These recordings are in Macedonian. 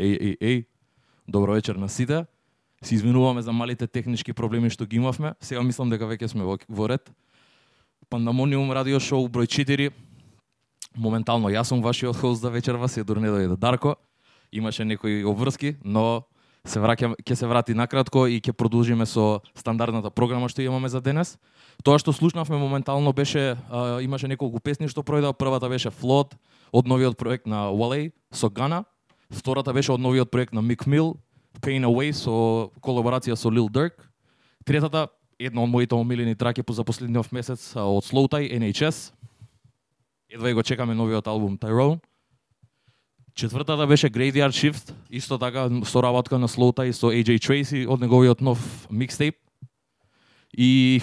Еј, еј, еј. Добро вечер на сите. Се извинуваме за малите технички проблеми што ги имавме. Сега мислам дека веќе сме во, во ред. Пандамониум радио шоу број 4. Моментално јас сум вашиот хост за вечерва, се дурне да Дарко. Имаше некои обврски, но се враќам, ќе се врати накратко и ќе продолжиме со стандардната програма што имаме за денес. Тоа што слушнавме моментално беше а, имаше неколку песни што пројдоа. Првата беше Flood од новиот проект на Wale со Гана. Втората беше од новиот проект на Mick Mill, Pain Away со колаборација со Lil Durk. Третата, една од моите омилени траки по за последниот месец од Slow Tie NHS. Едва и го чекаме новиот албум Tyrone. Четвртата беше Graveyard Shift, исто така со работка на Slowtie со AJ Tracy од неговиот нов микстейп. И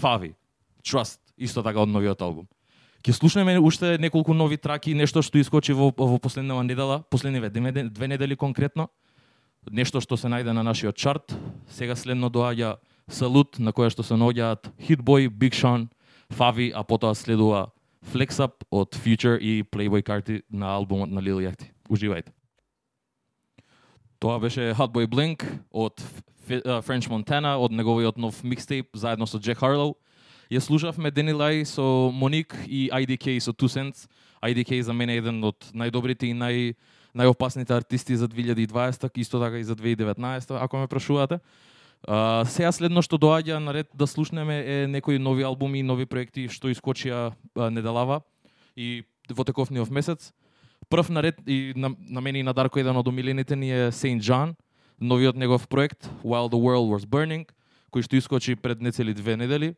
Favi, Trust, исто така од новиот албум. Ќе слушнеме уште неколку нови траки, нешто што искочи во, во последнава недела, последниве две недели конкретно. Нешто што се најде на нашиот чарт. Сега следно доаѓа Салут, на која што се наоѓаат Hitboy, Big Sean, Favi, а потоа следува Flex Up од Future и Playboy Carti на албумот на Lil Yachty. Уживајте. Тоа беше Hotboy Blink од French Montana, од неговиот нов микстейп заедно со Джек Харлоу. Ја слушавме Дени Лај со Моник и IDK со Two Cents. IDK за мене е еден од најдобрите и нај најопасните артисти за 2020, исто така и за 2019, ако ме прашувате. А, сега следно што доаѓа на ред да слушнеме е некои нови албуми и нови проекти што искочија неделава и во тековниот месец. Прв на ред и на, на мене и на Дарко еден од омилените ни е Saint John, новиот негов проект While the World Was Burning, кој што искочи пред нецели две недели.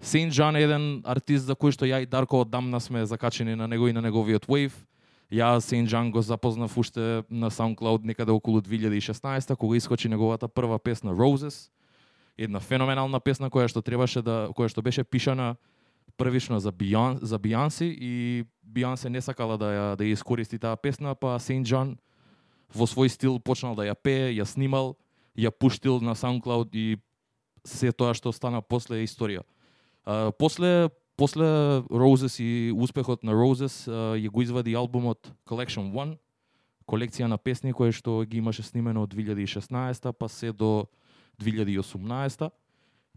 Saint John е еден артист за кој што ја и Дарко одамна сме закачени на него и на неговиот Wave. Ја Saint John го запознав уште на SoundCloud некаде околу 2016 кога искочи неговата прва песна Roses. Една феноменална песна која што требаше да која што беше пишана првично за Бијан, за Бијанси и Бијансе не сакала да ја да ја искористи таа песна, па Saint John во свој стил почнал да ја пее, ја снимал, ја пуштил на SoundCloud и се тоа што стана после е историја. После после Roses и успехот на Roses ја го извади албумот Collection 1, колекција на песни кои што ги имаше снимено од 2016 па се до 2018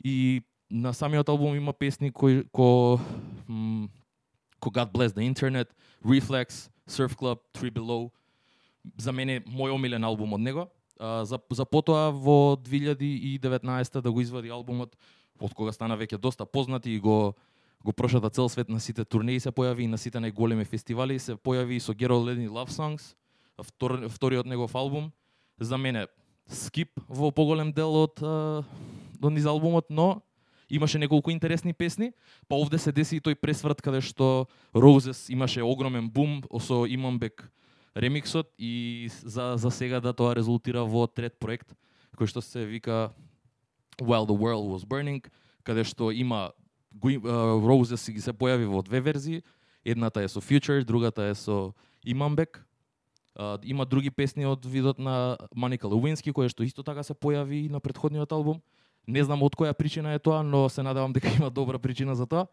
и на самиот албум има песни кои ко ко God Bless the Internet, Reflex, Surf Club, Three Below. За мене мој омилен албум од него. А, за, за потоа во 2019 да го извади албумот од кога стана веќе доста познати и го го прошата цел свет на сите турнеи се појави и на сите најголеми фестивали се појави со Get All Love Songs, втор, вториот негов албум. За мене скип во поголем дел од од низ албумот, но имаше неколку интересни песни, па овде се деси и тој пресврт каде што Roses имаше огромен бум со Имамбек ремиксот и за, за сега да тоа резултира во трет проект кој што се вика While the World Was Burning, каде што има uh, Roses ги се појави во две верзии. Едната е со Future, другата е со Имамбек. Uh, има други песни од видот на Маника Левински, која што исто така се појави и на предходниот албум. Не знам од која причина е тоа, но се надевам дека има добра причина за тоа.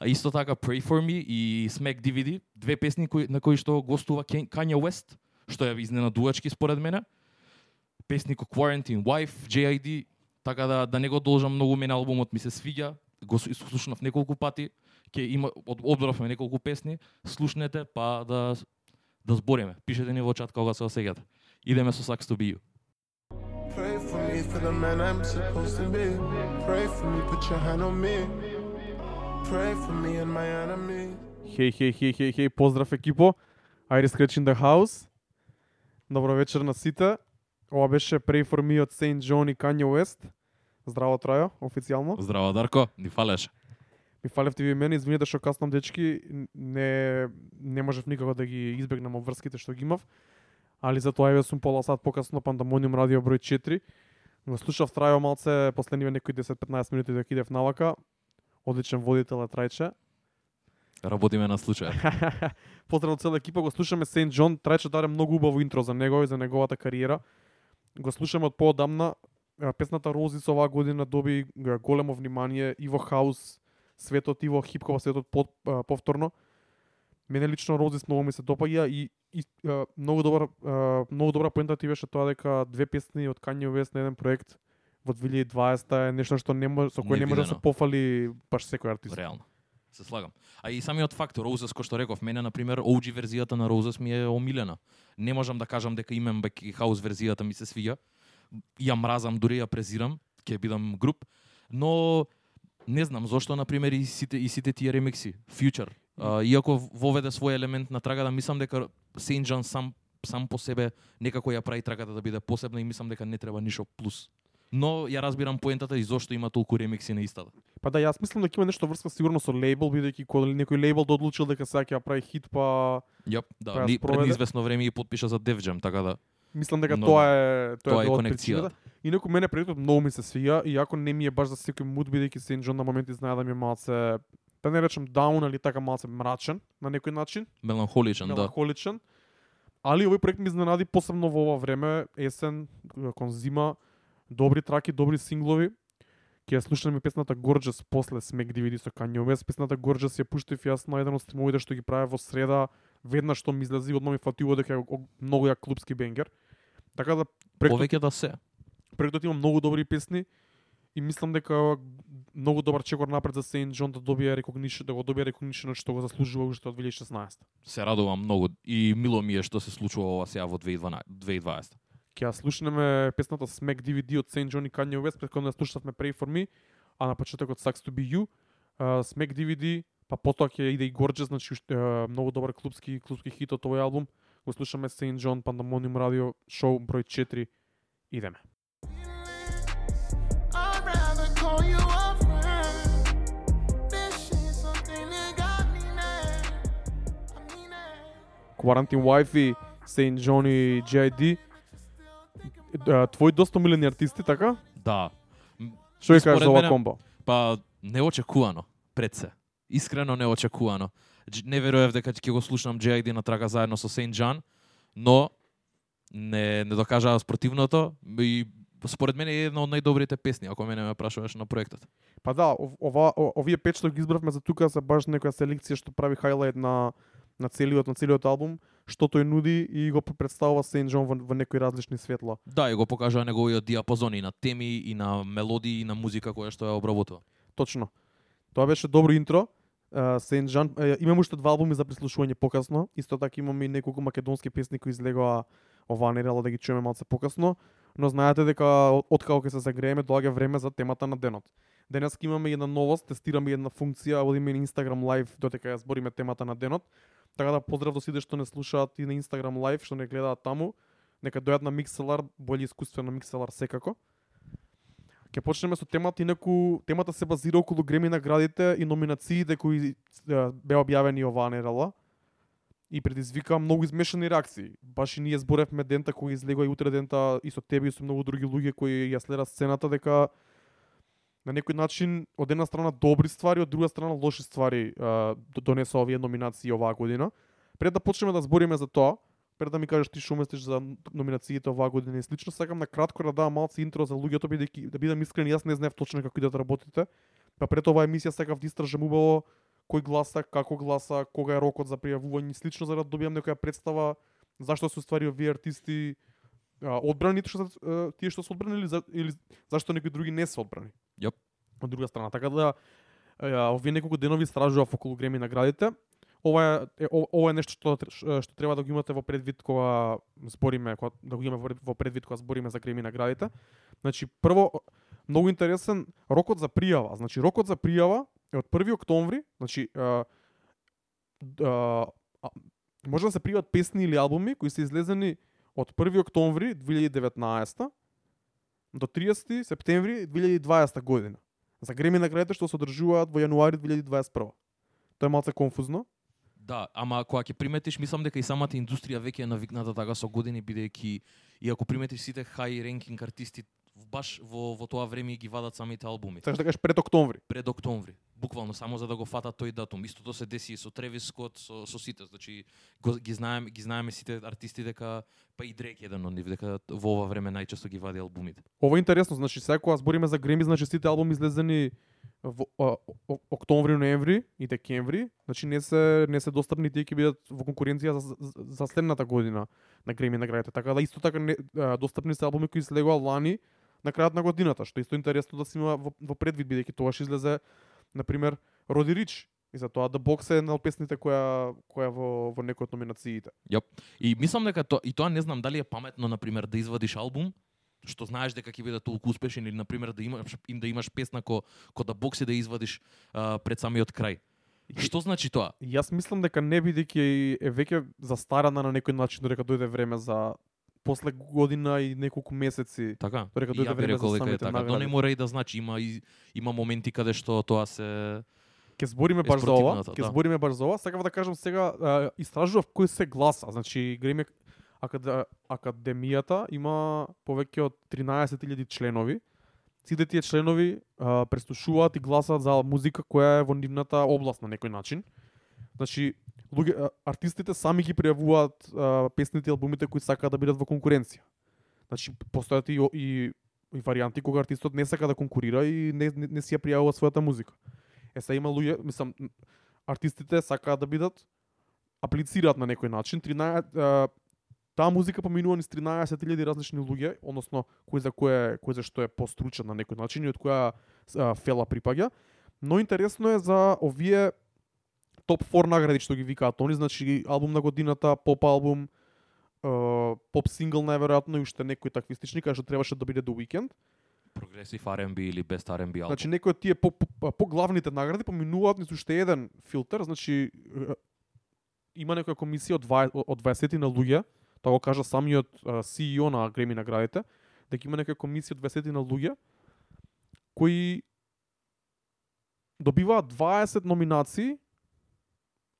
А исто така Pray For Me и Smack DVD, две песни кои, на кои што гостува Kanye West, што е изненадувачки според мене. Песни ко Quarantine Wife, JID, така да да не го должам многу мене албумот ми се свиѓа, го слушнав неколку пати, ќе има одбравме неколку песни, слушнете па да да збориме. Пишете ни во чат кога се осеќате. Идеме со Sucks to be you. Pray for me for the man I'm supposed to be. Pray for me, put your hand on me. Pray for me and my enemy. Хеј, хеј, хеј, хеј, хеј, поздрав екипо. Ајде in the house. Добро вечер на сите. Ова беше Pray for me од Saint John и Kanye West. Здраво Трајо, официјално. Здраво Дарко, ни фалеш. Ми фалевте ви мене, извинете што каснам дечки, не не можев никако да ги избегнам обврските што ги имав. Али затоа еве сум пола сат покасно Пандамониум радио број 4. Го слушав Трајо малце последниве некои 10-15 минути да кидев навака. Одличен водител е Трајче. Работиме на случај. Поздрав цела екипа, го слушаме Сент Џон. Трајче даде многу убаво интро за него и за неговата кариера. Го слушаме од поодамна песната Розис оваа година доби големо внимание и во хаус светот и во хипхоп светот повторно. Мене лично Розис многу ми се допаѓа и, и а, многу добар а, многу добра поента ти беше тоа дека две песни од Kanye West на еден проект во 2020 е нешто што не може со кој не може да се пофали баш секој артист. Реално. Се слагам. А и самиот факт, Roses, кој што реков, мене, на пример, OG верзијата на Roses ми е омилена. Не можам да кажам дека имам Back House хаус верзијата ми се свиѓа. Ја мразам, дури ја презирам, ќе бидам груп, но не знам зошто на пример и сите и сите тие ремикси, Future, а, иако воведе свој елемент на трагата, мислам дека Saint John сам сам по себе некако ја прави трагата да биде посебна и мислам дека не треба ништо плюс. Но ја разбирам поентата и зошто има толку ремикси на истата. Па да, јас мислам дека има нешто врска сигурно со лейбл, бидејќи кога некој лейбл да одлучил дека сега ќе ја прави хит, па Јап, да, Па ни, пред спроведе. известно време ги потпиша за Def Jam, така да. мислам дека Но, тоа е тоа, тоа е од конекцијата. причината. Инаку мене предот многу ми се свија, иако не ми е баш за секој муд бидејќи Сен Џон на моменти знае да ми е малце да не речем даун, али така малце мрачен на некој начин, Меланхоличен, да. меланхоличен. Али овој проект ми изненади посебно во ова време, есен, кон зима, добри траки, добри синглови. Ќе ја слушаме песната Gorgeous после Smack DVD со Kanye West. Песната Gorgeous ја пуштив јас на еден од стримовите што ги правев во среда, веднаш што ми излези, одма ми фатило дека е многу ја клубски бенгер. Така да Повеќе да се. проектот има многу добри песни и мислам дека многу добар чекор напред за Saint John да добие рекогнишн, да го добие рекогнишн што го заслужува уште од 2016. Се радувам многу и мило ми е што се случува ова сега во 2012 2020. Ќе ја слушнеме песната Smack DVD од Saint John и Kanye West, претходно ја слушавме Pray For Me, а на почетокот Sucks To Be You. Uh, Smack DVD, па потоа ќе иде и Gorgeous, значи уште, uh, многу добар клубски клубски хит од овој албум. Го слушаме Saint John Pandemonium Radio шоу број 4. Идеме. Call you a. Quarantine Wife, Saint John и Твои доста милени артисти, така? Да. Што ја кажеш за ова комбо? Па неочекувано, пред се. Искрено неочекувано. Не верував дека ќе го слушнам JID на трага заедно со Saint John, но не не докажаа спротивното и според мене е една од најдобрите песни, ако мене ме прашуваш на проектот. Па да, ов- ова, овие пет што ги избравме за тука се баш некоја селекција што прави хайлайт на на целиот на целиот албум, што тој нуди и го представува Saint John во, во некои различни светла. Да, и го покажаа неговиот диапазон и на теми, и на мелодии, и на музика која што ја обработува. Точно. Тоа беше добро интро. John, uh, имам уште два албуми за прислушување покасно. Исто така имаме и неколку македонски песни кои излегоа оваа неделя да ги чуеме малце покасно, но знаете дека од- откако ќе се загрееме доаѓа време за темата на денот. Денес имаме една новост, тестираме една функција, одиме на Instagram Live додека ја збориме темата на денот. Така да поздрав до сите што не слушаат и на Instagram Live, што не гледаат таму. Нека дојат на Mixelar, бољи искуствено на Mixelar секако. Ќе почнеме со темата, инаку темата се базира околу Греми наградите и номинациите кои е, беа објавени оваа недела и предизвика многу измешани реакции. Баш и ние зборевме дента кој излегува и утре дента и со тебе и со многу други луѓе кои ја следат сцената дека на некој начин од една страна добри ствари, од друга страна лоши ствари е, д- овие номинации оваа година. Пред да почнеме да збориме за тоа, пред да ми кажеш ти што мислиш за номинациите оваа година и слично, сакам на кратко да дам малце интро за луѓето бидејќи да бидам искрен, јас не знаев точно како идат работите. Па пред оваа емисија сакав да истражам убаво кој гласа, како гласа, кога е рокот за пријавување и слично за да добиам некоја представа зашто се уствари овие артисти одбрани што тие што се одбрани или, за, или зашто некои други не се одбрани. Од друга страна, така да овие неколку денови истражував околу Греми наградите. Ова е, е ова е нешто што што треба да го имате во предвид кога збориме, кога да го имаме во предвид кога збориме за Греми наградите. Значи прво многу интересен рокот за пријава. Значи рокот за пријава е од 1 октомври, значи е, е, може да се пријават песни или албуми кои се излезени од 1 октомври 2019 до 30 септември 2020 година. За Греми наградите што се одржуваат во јануари 2021. Тоа е малце конфузно. Да, ама кога ќе приметиш, мислам дека и самата индустрија веќе е навикната така со години, бидејќи и ако приметиш сите хај ренкинг артисти баш во, во тоа време ги вадат самите албуми. Сакаш да кажеш пред октомври. Пред октомври буквално само за да го фата тој датум. Истото се деси и со Тревис Скот, со, со сите. Значи, го, ги знаеме, ги знаеме сите артисти дека па и Дрек еден од нив дека во ова време најчесто ги вади албумите. Ова е интересно, значи сега кога збориме за Греми, значи сите албуми излезени во а, октомври, ноември и декември, значи не се не се достапни тие ќе бидат во конкуренција за, за, за следната година на Греми наградите. Така да исто така не, а, достапни се албуми кои излегоа лани на крајот на годината, што исто интересно да се има во, во предвид бидејќи тогаш излезе на пример Роди Рич и за тоа The Box е една од песните која која во во некој од номинациите. И мислам дека то, и тоа не знам дали е паметно на пример да извадиш албум што знаеш дека ќе биде толку успешен или на пример да имаш им да имаш песна ко ко да бокси да извадиш а, пред самиот крај. Што значи тоа? Јас мислам дека не бидејќи е веќе застарана на некој начин додека дојде време за после година и неколку месеци. Така. Додека И дојде време за самите така. Но не награди. мора и да значи има и, има моменти каде што тоа се Ќе збориме баш за ова, ќе да. збориме баш за ова. Сакав да кажам сега, а, истражував кои се гласа. Значи, Греми акад... академијата има повеќе од 13.000 членови. Сите тие членови а, преслушуваат и гласаат за музика која е во нивната област на некој начин. Значи, луѓе, артистите сами ги пријавуваат а, песните и албумите кои сакаат да бидат во конкуренција. Значи, постојат и, и, и варијанти кога артистот не сака да конкурира и не, не, не си ја пријавува својата музика. Е, сега има луѓе, мислам, артистите сакаат да бидат аплицираат на некој начин. 13 а, таа музика поминува низ 13.000 различни луѓе, односно кој за кој кој за што е постручен на некој начин и од која а, фела припаѓа. Но интересно е за овие топ 4 награди што ги викаат они, значи албум на годината, поп албум, а, поп сингл најверојатно и уште некои такви слични, кај што требаше да биде The Weeknd. прогресив R&B или best R&B албум. Значи некои од тие по, по, поглавните награди поминуваат низ уште еден филтер, значи има некоја комисија од 20 од 20 на луѓе, тоа го кажа самиот CEO на Греми наградите, дека има некоја комисија од 20 на луѓе кои добиваат 20 номинации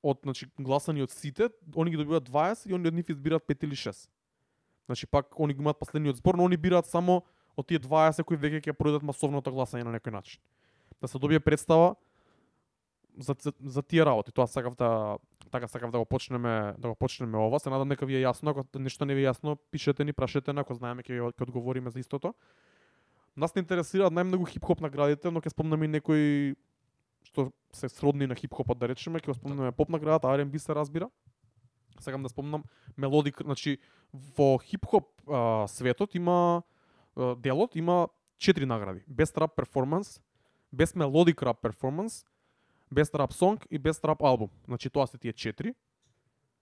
од значи гласани од сите, они ги добиваат 20 и они од нив избираат 5 или 6. Значи пак они ги имаат последниот збор, но они бираат само од тие 20 кои веќе ќе пројдат масовното гласање на некој начин. Да се добие представа за, за, за тие работи. Тоа сакав да така сакав да го почнеме да го почнеме ова. Се надам дека ви е јасно, ако нешто не ви е јасно, пишете ни, прашете на, ако знаеме ќе ќе одговориме за истото. Нас не интересираат најмногу хип-хоп наградите, но ќе спомнам и некои што се сродни на хип-хопот да речеме, ќе го спомнеме поп наградата, R&B се разбира. Сакам да спомнам мелодик, значи во хип-хоп а, светот има а, делот има четири награди. Best Rap Performance, Best Melodic Rap Performance, Best Rap Song и Best Rap Album. Значи тоа се тие четири.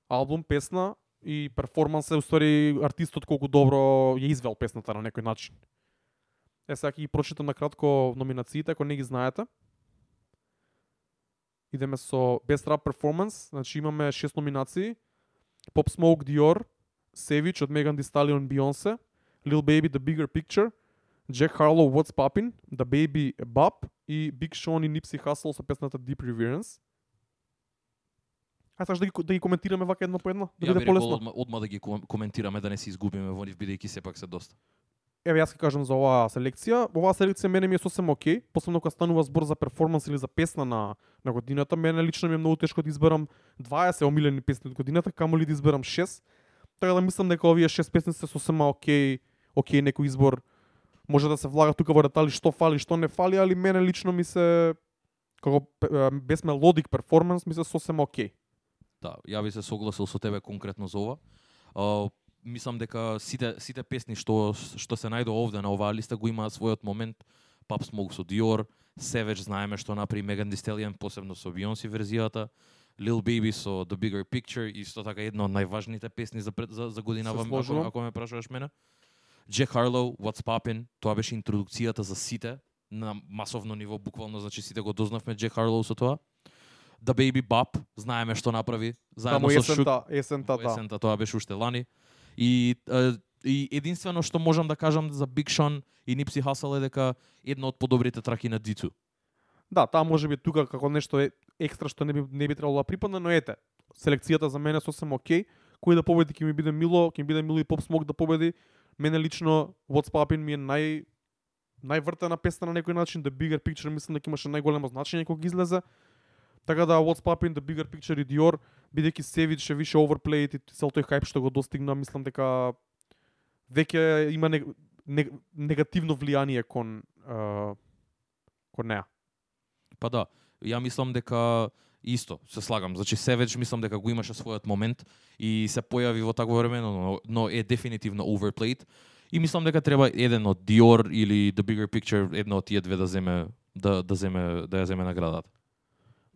Албум, песна и перформанс е уствари артистот колку добро ја извел песната на некој начин. Е, сега ќе ги прочитам на кратко номинациите, ако не ги знаете. Идеме со Best Rap Performance, значи имаме шест номинации. Pop Smoke Dior, Savage од Megan Thee Stallion Beyoncé, Lil Baby The Bigger Picture, Jack Harlow What's Poppin', The Baby Bop и Big Sean и Nipsey Hussle со песната Deep Reverence. Ај сакаш да ги, да ги коментираме вака едно по едно? Да Ја биде полесно? одма, одма да ги ком- коментираме да не се изгубиме во нив бидејќи сепак се доста. Еве јас ќе кажам за оваа селекција. Оваа селекција мене ми е сосем окей, посебно кога станува збор за перформанс или за песна на на годината. Мене лично ми е многу тешко да изберам 20 омилени песни од годината, камоли да изберам 6. Така да мислам дека овие 6 песни се сосема окей, окей некој избор. Може да се влага тука во детали што фали, што не фали, али мене лично ми се како без мелодик перформанс ми се сосема окей. Да, ја би се согласил со тебе конкретно за ова. Мислам дека сите сите песни што што се најдоа овде на оваа листа го имаат својот момент. Pop Smoke со Dior, Savage знаеме што направи Megan Thee Stallion, посебно со Beyoncé верзијата. Lil Baby со The Bigger Picture, исто така една од најважните песни за за, за годинава, ако, ако ме прашуваш мене. Jack Harlow, What's Poppin', тоа беше интродукцијата за сите на масовно ниво, буквално, значи сите го дознавме Jack Harlow со тоа. The Baby Bop, знаеме што направи, заедно Таму со есента, есента, Во да. есента тоа беше уште лани. И, и единствено што можам да кажам за Big Sean и Nipsey Hussle е дека една од подобрите траки на Дицу. Да, таа може би тука како нешто е екстра што не би не би требало да припадне, но ете, селекцијата за мене сосем окей. Кој да победи ќе ми биде мило, ќе ми биде мило и Pop Smoke да победи. Мене лично What's Poppin' ми е нај највртена песна на некој начин, The Bigger Picture мислам дека имаше најголемо значење кога излезе. Така да What's Poppin', The Bigger Picture и Dior, бидејќи Savage е више overplayed и цел тој хајп што го достигна, мислам дека веќе има не, не, негативно влијание кон а, кон неа. Па да, ја мислам дека исто, се слагам. Значи Savage мислам дека го имаше својот момент и се појави во такво време, но, но е дефинитивно overplayed. И мислам дека треба еден од Dior или The Bigger Picture, едно од тие две да земе да да земе да ја земе наградата.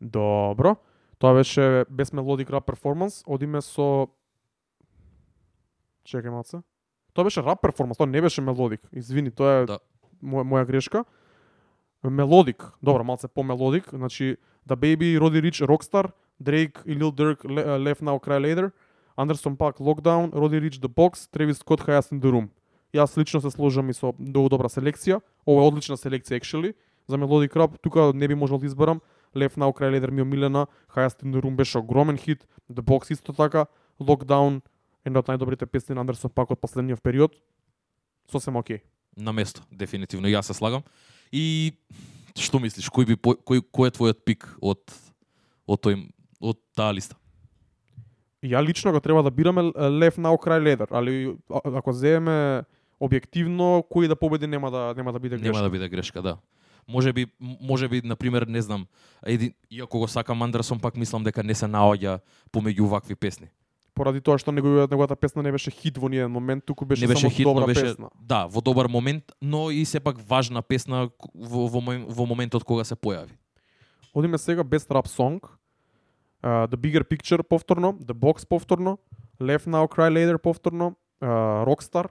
Добро. Тоа беше без мелодик рап перформанс, одиме со Чекај малце. Тоа беше рап перформанс, тоа не беше мелодик. Извини, тоа е Да. моја, моја грешка. Мелодик, добро, малце по-мелодик, значи The Baby, Roddy Rich, Rockstar, Drake и Lil Durk, uh, Left Now, Cry Later, Anderson Paak, Lockdown, Roddy Rich, The Box, Travis Scott, Highest in the Room. Јас лично се сложам и со многу добра селекција. Ова е одлична селекција, actually. За мелодик рап, тука не би можел да изберам. Left Now, Cry Later ми омилена, Highest in the Room беше огромен хит, The Box исто така, Lockdown, една од најдобрите песни на Андерсон Пак од последниот период. Сосем окей. На место, дефинитивно јас се слагам. И што мислиш, кој би кој кој е твојот пик од од тој од таа листа? Ја лично го треба да бираме Left Now Cry Later, али ако земеме објективно, кој да победи нема да нема да биде грешка. Нема да биде грешка, да. Може би, може би, на пример, не знам, еди, иако го сакам Андерсон, пак мислам дека не се наоѓа помеѓу вакви песни. Поради тоа што неговиот неговата песна не беше хит во ниеден момент, туку беше, не беше само хит, добра беше, песна. да, во добар момент, но и сепак важна песна во, во, во моментот кога се појави. Одиме сега Best Rap Song. Uh, the Bigger Picture повторно, The Box повторно, Left Now Cry Later повторно, uh, Rockstar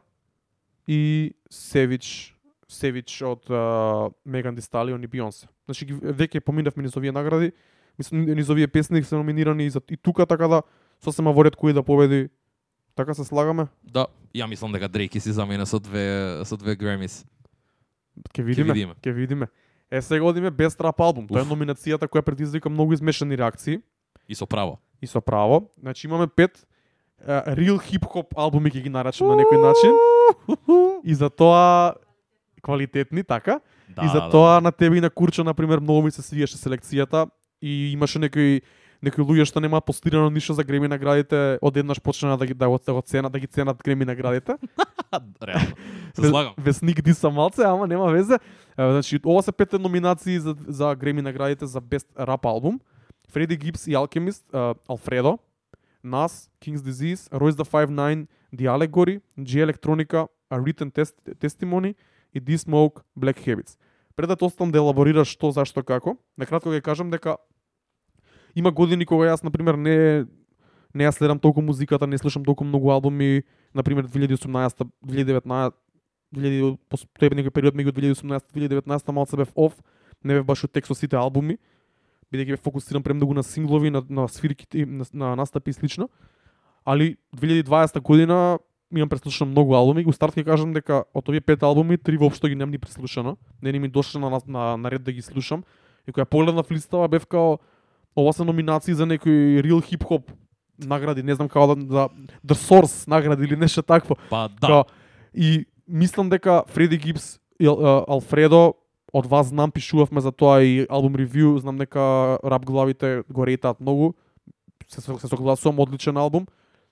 и Savage Savage од uh, Megan Thee Stallion и Beyoncé. Значи веќе поминавме низ овие награди. Мислам низ овие песни се номинирани и, за, и тука така да сосема во ред кој да победи. Така се слагаме. Да, ја мислам дека Дрейк си замена со две со две Гремис. Ке видиме. видиме. Ке видиме. Е сега одиме Best Rap Album. Тоа е номинацијата која предизвика многу измешани реакции. И со право. и со право. Значи имаме пет uh, real хип-хоп албуми ќе ги наречам на некој начин. И за тоа квалитетни, така. Да, и за да, тоа на тебе и на Курчо, на пример, многу ми се свиеше селекцијата и имаше некои некои луѓе што немаат постирано ништо за Греми наградите, одеднаш почнаа да ги да го, да го ценат, да ги ценат Греми наградите. да. Реално. Се слагам. Весник диса малце, ама нема везе. Значи, ова се петте номинации за, за Греми наградите за Best Rap Album. Фреди Гибс и Alchemist, Alfredo, Nas, King's Disease, Royce the 5'9, The Allegory, G Electronica, A Written test, Testimony и this smoke Black Habits. Пред да те оставам да елаборираш што, зашто, како, накратко ќе кажам дека има години кога јас, например, не не ја следам толку музиката, не слушам толку многу албуми, например 2018, 2019, 2000 тој е некој период меѓу 2018 2019 малце бев оф, не бев баш утек со сите албуми, бидејќи бев фокусиран премногу на синглови, на, на свирките, на, на настапи и слично. Али 2020 година имам преслушано многу албуми, го старт ќе кажам дека од овие пет албуми три воопшто ги немам ни преслушано, не ни ми дошло на, на, на ред да ги слушам. И кога погледнав листава бев као ова се номинации за некои real хип-хоп награди, не знам како да, да The Source награди или нешто такво. Па да. Као, и мислам дека Фреди Гибс и Алфредо од вас знам пишувавме за тоа и албум ревю, знам дека рап главите го рейтаат многу. Се, се согласувам, одличен албум.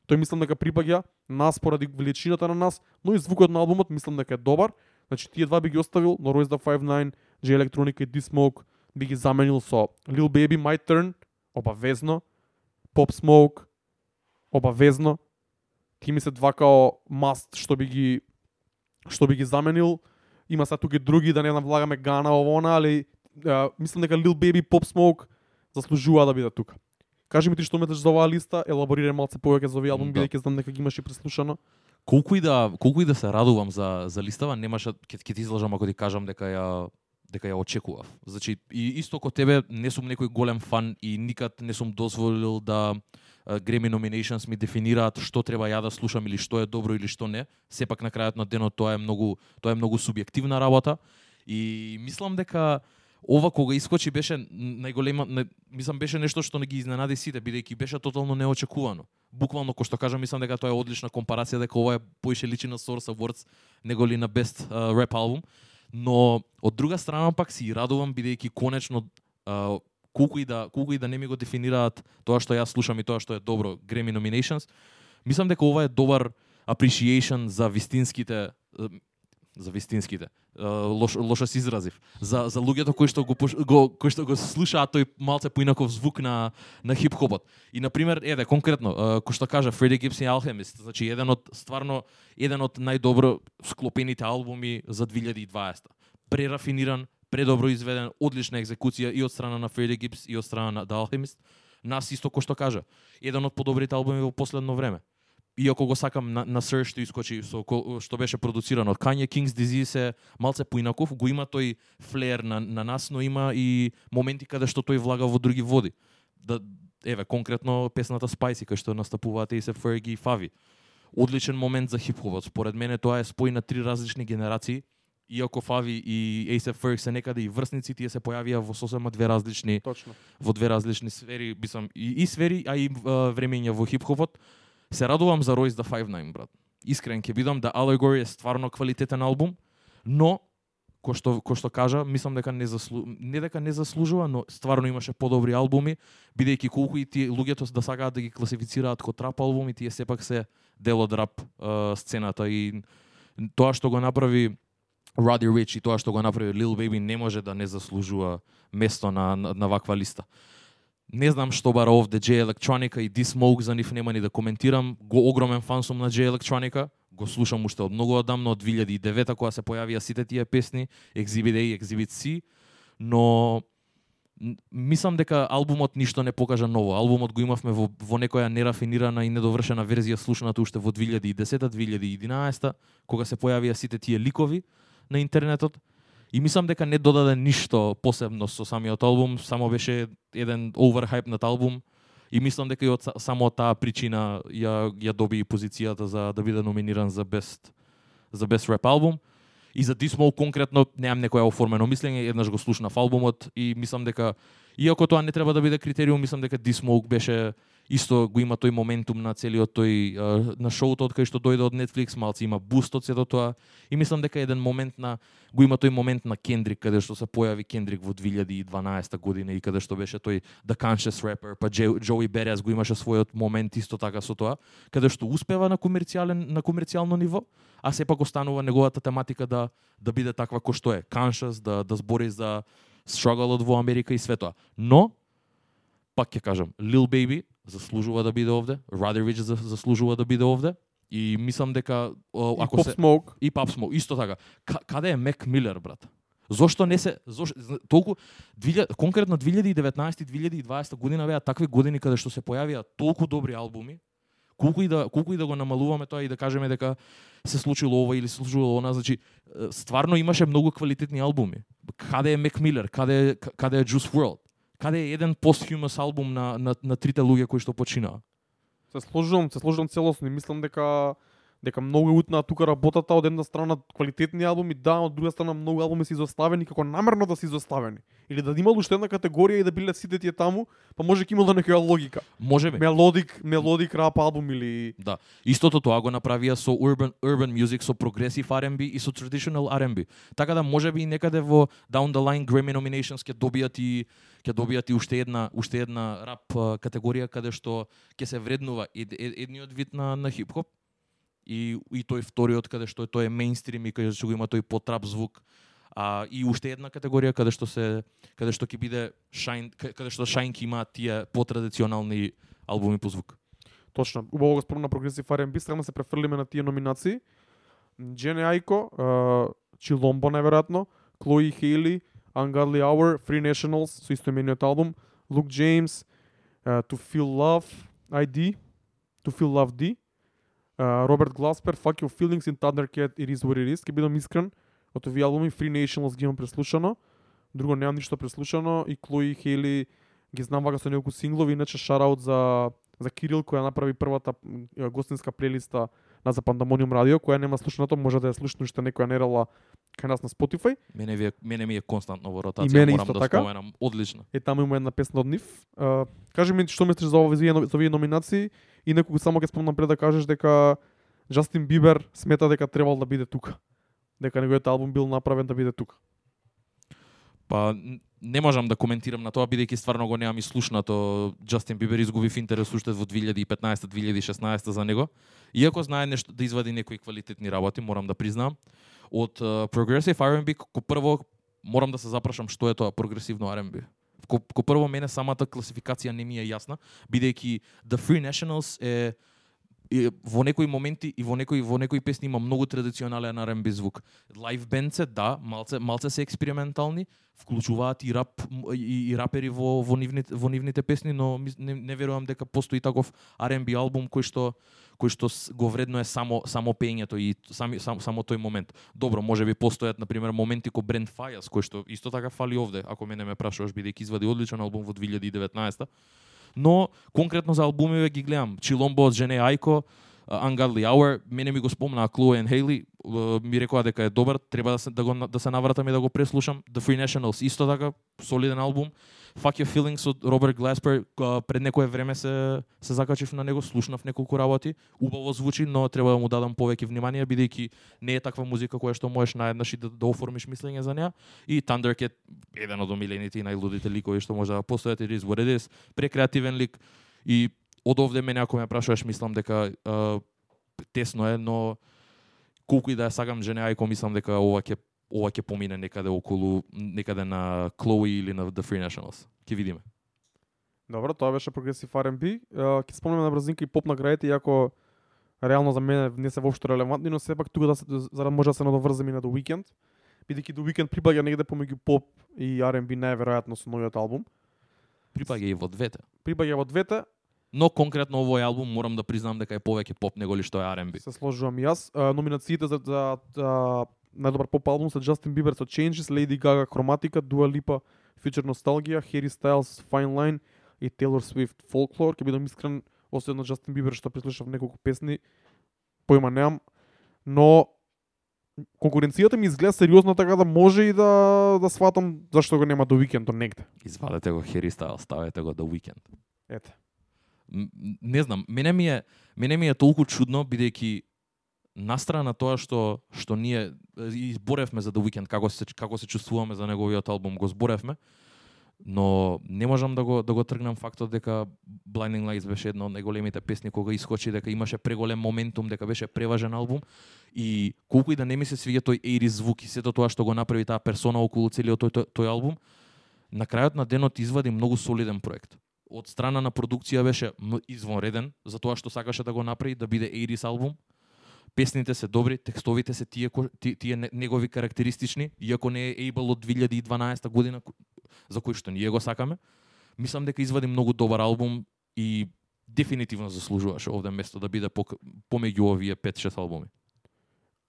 Тој мислам дека припаѓа нас поради величината на нас, но и звукот на албумот мислам дека е добар. Значи тие два би ги оставил, но Royce the 5'9, J Electronica и D-Smoke би ги заменил со Lil Baby, My Turn, обавезно, Pop Smoke, обавезно, Ти ми се два као маст што би ги што би ги заменил. Има са тука и други да не навлагаме Гана ово она, али а, мислам дека Lil Baby Pop Smoke заслужува да биде тука. Кажи ми ти што мислиш за оваа листа, елаборирај малце повеќе за овие албум, Да. бидејќи знам дека ги имаш и преслушано. колку и да колку и да се радувам за за листава, немаше ќе ќе ти излажам ако ти кажам дека ја дека ја очекував. Значи и исто ко тебе не сум некој голем фан и никад не сум дозволил да Grammy nominations ми дефинираат што треба ја да слушам или што е добро или што не. Сепак на крајот на денот тоа е многу тоа е многу субјективна работа и мислам дека ова кога искочи беше најголема не, мислам беше нешто што не ги изненади сите бидејќи беше тотално неочекувано. Буквално кој што кажам мислам дека тоа е одлична компарација дека ова е поише личи на Source Awards него на Best uh, Rap Album. Но од друга страна пак си радувам бидејќи конечно uh, колку и да колку и да не ми го дефинираат тоа што јас слушам и тоа што е добро Grammy nominations, мислам дека ова е добар appreciation за вистинските за вистинските. Лош, лошо се изразив. За за луѓето кои што го, го кои што го слушаат тој малце поинаков звук на на хип-хопот. И на пример, еде конкретно, кој што кажа Freddie Gibbs и Alchemist, значи еден од стварно еден од најдобро склопените албуми за 2020. Прерафиниран, предобро изведен, одлична екзекуција и од страна на Freddie Gibbs и од страна на The Alchemist. Нас исто кој што кажа, еден од подобрите албуми во последно време. Иако го сакам на, на Search што искочи со ко- што беше продуцирано од Kanye King's Disease е малце поинаков, го има тој флер на, на нас, но има и моменти каде што тој влага во други води. Да еве конкретно песната Spicy кај што настапуваат и се Fergie и Favi. Одличен момент за хип-хопот. Според мене тоа е спој на три различни генерации. Иако Favi и A$AP Ferg се некаде и врсници, тие се појавија во сосема две различни Точно. во две различни сфери, бисам и, и сфери, а и а, времења во хип-хопот. Се радувам за Royce the 5-9, брат. Искрен ќе бидам да Allegory е стварно квалитетен албум, но ко што ко што кажа, мислам дека не заслу... не дека не заслужува, но стварно имаше подобри албуми, бидејќи колку и ти луѓето да сакаат да ги класифицираат како трап албуми, тие сепак се дел од рап э, сцената и тоа што го направи Roddy Rich и тоа што го направи Lil Baby не може да не заслужува место на, на, на ваква листа. Не знам што бара овде J Electronica и D-Smoke, за нив нема ни да коментирам. Го огромен фан сум на J Electronica. Го слушам уште од многу одамно, од 2009 кога се појавија сите тие песни, Exhibit A и Exhibit C, но мислам дека албумот ништо не покажа ново. Албумот го имавме во, во некоја нерафинирана и недовршена верзија слушната уште во 2010-2011, кога се појавија сите тие ликови на интернетот. И мислам дека не додаде ништо посебно со самиот албум, само беше еден оверхайпнат албум. И мислам дека и од само од таа причина ја ја доби позицијата за да биде номиниран за best за best rap албум. И за Dismal конкретно немам некоја оформено мислење, еднаш го слушнав албумот и мислам дека иако тоа не треба да биде критериум, мислам дека Dismal беше исто го има тој моментум на целиот тој на шоуто од кај што дојде од Netflix, малци има буст од сето тоа и мислам дека еден момент на го има тој момент на Кендрик каде што се појави Кендрик во 2012 година и каде што беше тој The Conscious Rapper, па Joey Джои Берес го имаше својот момент исто така со тоа, каде што успева на комерцијален на комерцијално ниво, а сепак останува неговата тематика да да биде таква кој што е, conscious, да да збори за стругалот во Америка и све тоа. Но пак ќе кажам, Lil Baby заслужува да биде овде, за- заслужува да биде овде и мислам дека о, И ако Pop се Smoke. и Pop Smoke, исто така. К каде е Мек Милер, брат? Зошто не се зна- толку 2000 конкретно 2019 и 2020 година беа такви години каде што се појавија толку добри албуми, колку и да колку и да го намалуваме тоа и да кажеме дека се случило ова или се случило она, значи стварно имаше многу квалитетни албуми. Каде е Мек Милер, каде е, каде е Juice WRLD? Каде е еден постхумус албум на, на, на трите луѓе кои што починаа? Се сложувам, се сложувам целосно и мислам дека дека многу е утна тука работата од една страна квалитетни албуми, да, од друга страна многу албуми се изоставени како намерно да се изоставени. Или да имало уште една категорија и да биле сите тие таму, па може ќе имало некоја логика. Може би. Мелодик, мелодик рап албум или Да. Истото тоа го направија со urban urban music, со progressive R&B и со traditional R&B. Така да можеби и некаде во down the line Grammy nominations ќе добијат и ќе добијат и уште една уште една рап категорија каде што ќе се вреднува ед, ед, едниот вид на на хип-хоп и и тој вториот каде што тој е мејнстрим и каде што го има тој потрап звук. А, и уште една категорија каде што се каде што ќе биде шайн каде што шайн ќе има тие потрадиционални албуми по звук. Точно. Убаво го спомна прогресив R&B, сега се префрлиме на тие номинации. Джене Айко, Чиломбо најверојатно, Клои Хейли, Ungodly Hour, Free Nationals со истоимениот албум, Luke James, uh, To Feel Love, ID, To Feel Love D, Роберт Гласпер, Fuck Your Feelings in Thundercat, It Is What It Is, ке бидам искрен, од овие албуми Free Nationals ги имам преслушано, друго немам ништо преслушано. И Клои Хейли ги знам вака со неколку синглови, иначе шараут за за Кирил која направи првата гостинска плейлиста на за Пандамониум радио, која нема слушнато, може да ја слушне уште некоја нерала кај нас на Spotify. Мене, ви мене ми е константно во ротација, мене морам да така. споменам. Одлично. Е таму има една песна од нив. А, кажи ми што мислиш за овие за овие номинации и некогу само ќе спомнам пред да кажеш дека Джастин Бибер смета дека требал да биде тука. дека неговиот албум бил направен да биде тука. Па не можам да коментирам на тоа бидејќи стварно го немам слушнато. Джастин Бибер изгубив интерес уште во 2015-2016 за него. Иако знае нешто да извади некои квалитетни работи, морам да признам. Од uh, Progressive R&B, ко прво морам да се запрашам што е тоа прогресивно R&B. Ко, ко прво мене самата класификација не ми е јасна, бидејќи The Free Nationals е и во некои моменти и во некои во некои песни има многу традиционален R&B звук. Лайв бендце, да, малце малце се експериментални, вклучуваат и рап и, и рапери во во нивните во нивните песни, но не, не верувам дека постои таков R&B албум кој што кој што го вредно е само само пењето и сами сам, само тој момент. Добро, можеби постојат на пример моменти ко Brand Fires кој што исто така фали овде, ако мене ме прашуваш бидејќи извади одличен албум во 2019 но конкретно за албумиве ги гледам. Чиломбо од Жене Ајко, Uh, Ungodly Hour, мене ми го спомнаа Chloe and Хейли, uh, ми рекоа дека е добар, треба да се да го да се навратам и да го преслушам. The Free Nationals исто така солиден албум. Fuck Your Feelings од Роберт Гласпер, пред некое време се се закачив на него, слушнав неколку работи, убаво звучи, но треба да му дадам повеќе внимание бидејќи не е таква музика која што можеш наеднаш и да, да оформиш мислење за неа. И Thundercat, еден од омилените и најлудите ликови што може да постојат, it is what it is, прекреативен лик и од овде мене ако ме прашуваш мислам дека а, тесно е, но колку и да ја сагам жене ајко мислам дека ова ќе ова ќе помине некаде околу некаде на Chloe или на The Free Nationals. Ќе видиме. Добро, тоа беше прогресив R&B. Ќе спомнеме на брзинка и поп наградите, иако реално за мене не се воопшто релевантни, но сепак тука да се, за да може да се надоврзам и на The Weeknd. Бидејќи The Weeknd припаѓа негде помеѓу поп и R&B најверојатно со новиот албум. Припаѓа и во двете. Припаѓа во двете, Но конкретно овој албум морам да признам дека е повеќе поп него ли што е R&B. се сложувам и јас. Номинациите за, за, за најдобар поп албум се Justin Bieber со Changes, Lady Gaga Chromatica, Dua Lipa Future Nostalgia, Harry Styles Fine Line и Taylor Swift Folklore. Ќе бидам искрен, освен на Justin Bieber што преслушав неколку песни, појма немам, но конкуренцијата ми изгледа сериозно така да може и да да сватам зашто го нема до викендот негде. Извадете го Harry Styles, ставете го The Weeknd. Ете. Не знам, мене ми е мене ми е толку чудно бидејќи настрана на тоа што што ние е, изборевме за The Weeknd, како се како се чувствуваме за неговиот албум, го зборевме, но не можам да го да го тргнам фактот дека Blinding Lights беше една од најголемите песни кога искочи дека имаше преголем моментум, дека беше преважен албум и колку и да не ми се свиѓа тој 80 звук и сето тоа што го направи таа персона околу целиот тој, тој, тој албум, на крајот на денот извади многу солиден проект. Од страна на продукција беше извонреден за тоа што сакаше да го направи, да биде 80s албум. Песните се добри, текстовите се тие тие негови карактеристични, иако не е Able од 2012 година за кој што ние го сакаме. Мислам дека извади многу добар албум и дефинитивно заслужуваше овде место да биде пок- помеѓу овие 5-6 албуми.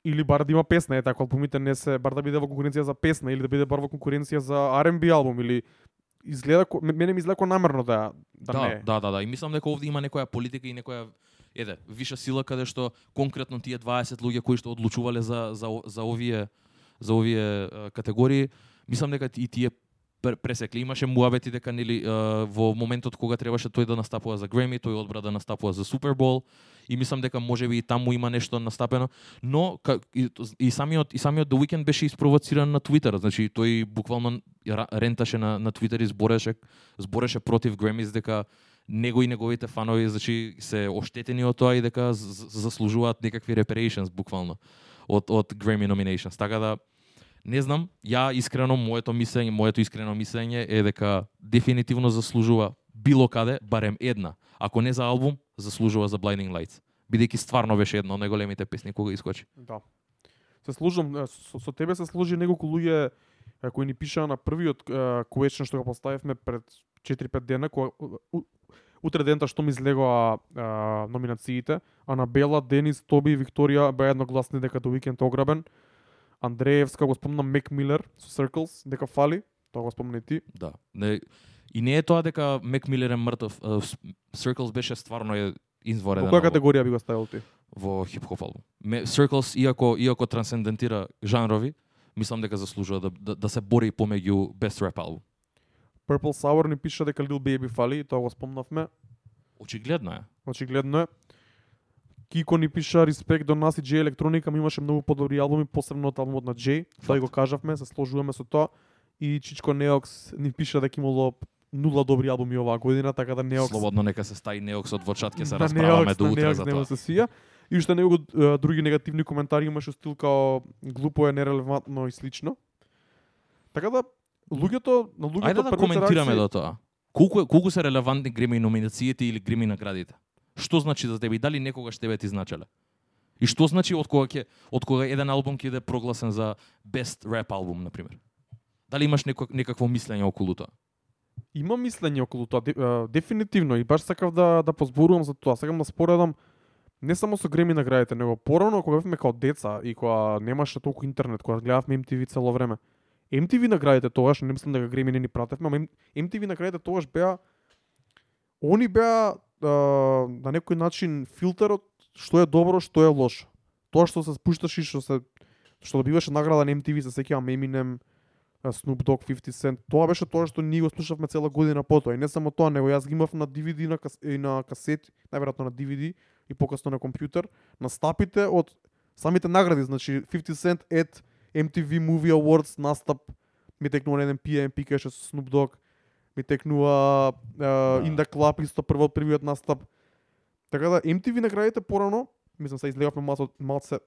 Или бар да има песна, е така, албумите не се бар да биде во конкуренција за песна или да биде бар во конкуренција за R&B албум или изгледа мене ми изгледа ко намерно да да, да, не. да, да, да. И мислам дека овде има некоја политика и некоја еде, виша сила каде што конкретно тие 20 луѓе кои што одлучувале за за за овие за овие категории, мислам дека и тие пресекли. Имаше муавети дека нели во моментот кога требаше тој да настапува за Греми, тој одбра да настапува за Супербол и мислам дека можеби и таму има нешто настапено, но ка, и, и самиот и самиот The Weeknd беше испровоциран на Твитер, значи тој буквално ренташе на на Твитер и збореше збореше против Гремис дека него и неговите фанови значи се оштетени од тоа и дека заслужуваат некакви reparations буквално од од Grammy nominations. Така да не знам, ја искрено моето мислење, моето искрено мислење е дека дефинитивно заслужува било каде барем една, ако не за албум, заслужува за Blinding Lights. Бидејќи стварно беше едно, од најголемите песни кога искочи. Да. Се служам, со, со тебе се служи неколку луѓе кои ни пишаа на првиот е, question што го поставивме пред 4-5 дена, кога утре дента што ми излегоа номинациите, Анабела, Денис, Тоби и Викторија беа едногласни дека до викенд ограбен. Андреевска го спомна Мек Милер со Circles, дека фали, тоа го спомна и ти. Да. Не, и не е тоа дека Мек Милер е мртов. Uh, Circles беше стварно е извореден. Во која категорија би го ставил ти? во хип-хоп албум. Circles, иако, иако трансцендентира жанрови, мислам дека заслужува да, да, да се бори помеѓу Best Rap албум. Purple Sour ни пиша дека Lil Baby фали, тоа го спомнавме. Очигледно е. Очигледно е. Кико ни пиша респект до нас и J Електроника, ми имаше многу подобри албуми, посебно од албумот на J. Тоа и го кажавме, се сложуваме со тоа. И Чичко Неокс ни пиша дека имало нула добри албуми оваа година, така да Неокс Слободно нека се стаи Неокс од во чат, ќе се на расправаме до на утре за тоа. се свија. И уште него други негативни коментари имаше стил као глупо е, нерелевантно и слично. Така да луѓето, на луѓето Ајде да коментираме до тоа. Колку колку се релевантни Греми номинациите или Греми наградите? Што значи за тебе и дали некогаш тебе ти значеле? И што значи од кога ќе од кога еден албум ќе биде прогласен за best rap албум на пример? Дали имаш неко, некакво мислење околу тоа? Има мислење околу тоа, де- дефинитивно и баш сакав да да позборувам за тоа. Сакам да споредам не само со Греми наградите, него порано кога бевме као деца и кога немаше толку интернет, кога гледавме MTV цело време. MTV наградите тогаш, не мислам дека Греми не ни пратевме, ама MTV наградите тогаш беа они беа на некој начин филтерот што е добро, што е лошо. Тоа што се спушташ и што се што добиваше награда на MTV, се сеќавам Eminem, Snoop Dogg, 50 Cent. Тоа беше тоа што ние го слушавме цела година потоа. И не само тоа, него јас ги имав на DVD на кас... и на касети, најверојатно на DVD и покасно на компјутер, на стапите од самите награди, значи 50 Cent at MTV Movie Awards настап ми текнува на еден PM, пикаше со Snoop Dogg, ми текнува uh, In the Club исто прво првиот настап. Така да MTV наградите порано, мислам се излегавме малце, малце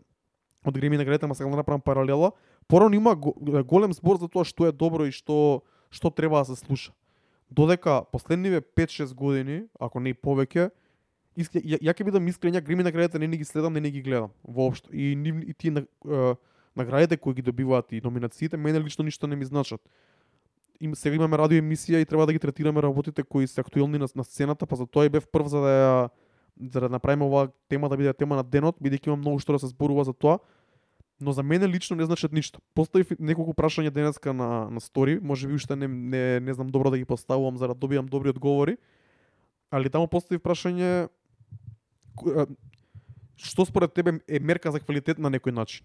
од Греми наградите, ама сакам да направам паралела. Порано има го, голем збор за тоа што е добро и што што треба да се слуша. Додека последниве 5-6 години, ако не и повеќе, иск, ја, ја ќе бидам искрен, ја Греми наградите не ни ги следам, не ни ги гледам воопшто. И, нив- и тие на- наградите кои ги добиваат и номинациите, мене лично ништо не ми значат. Им, сега имаме радио емисија и треба да ги третираме работите кои се актуелни на, на сцената, па за тоа и бев прв за да ја за да направиме оваа тема да биде тема на денот, бидејќи има многу што да се зборува за тоа. Но за мене лично не значат ништо. Поставив неколку прашања денеска на на стори, може би уште не, не не знам добро да ги поставувам за да добијам добри одговори. Али таму поставив прашање што според тебе е мерка за квалитет на некој начин.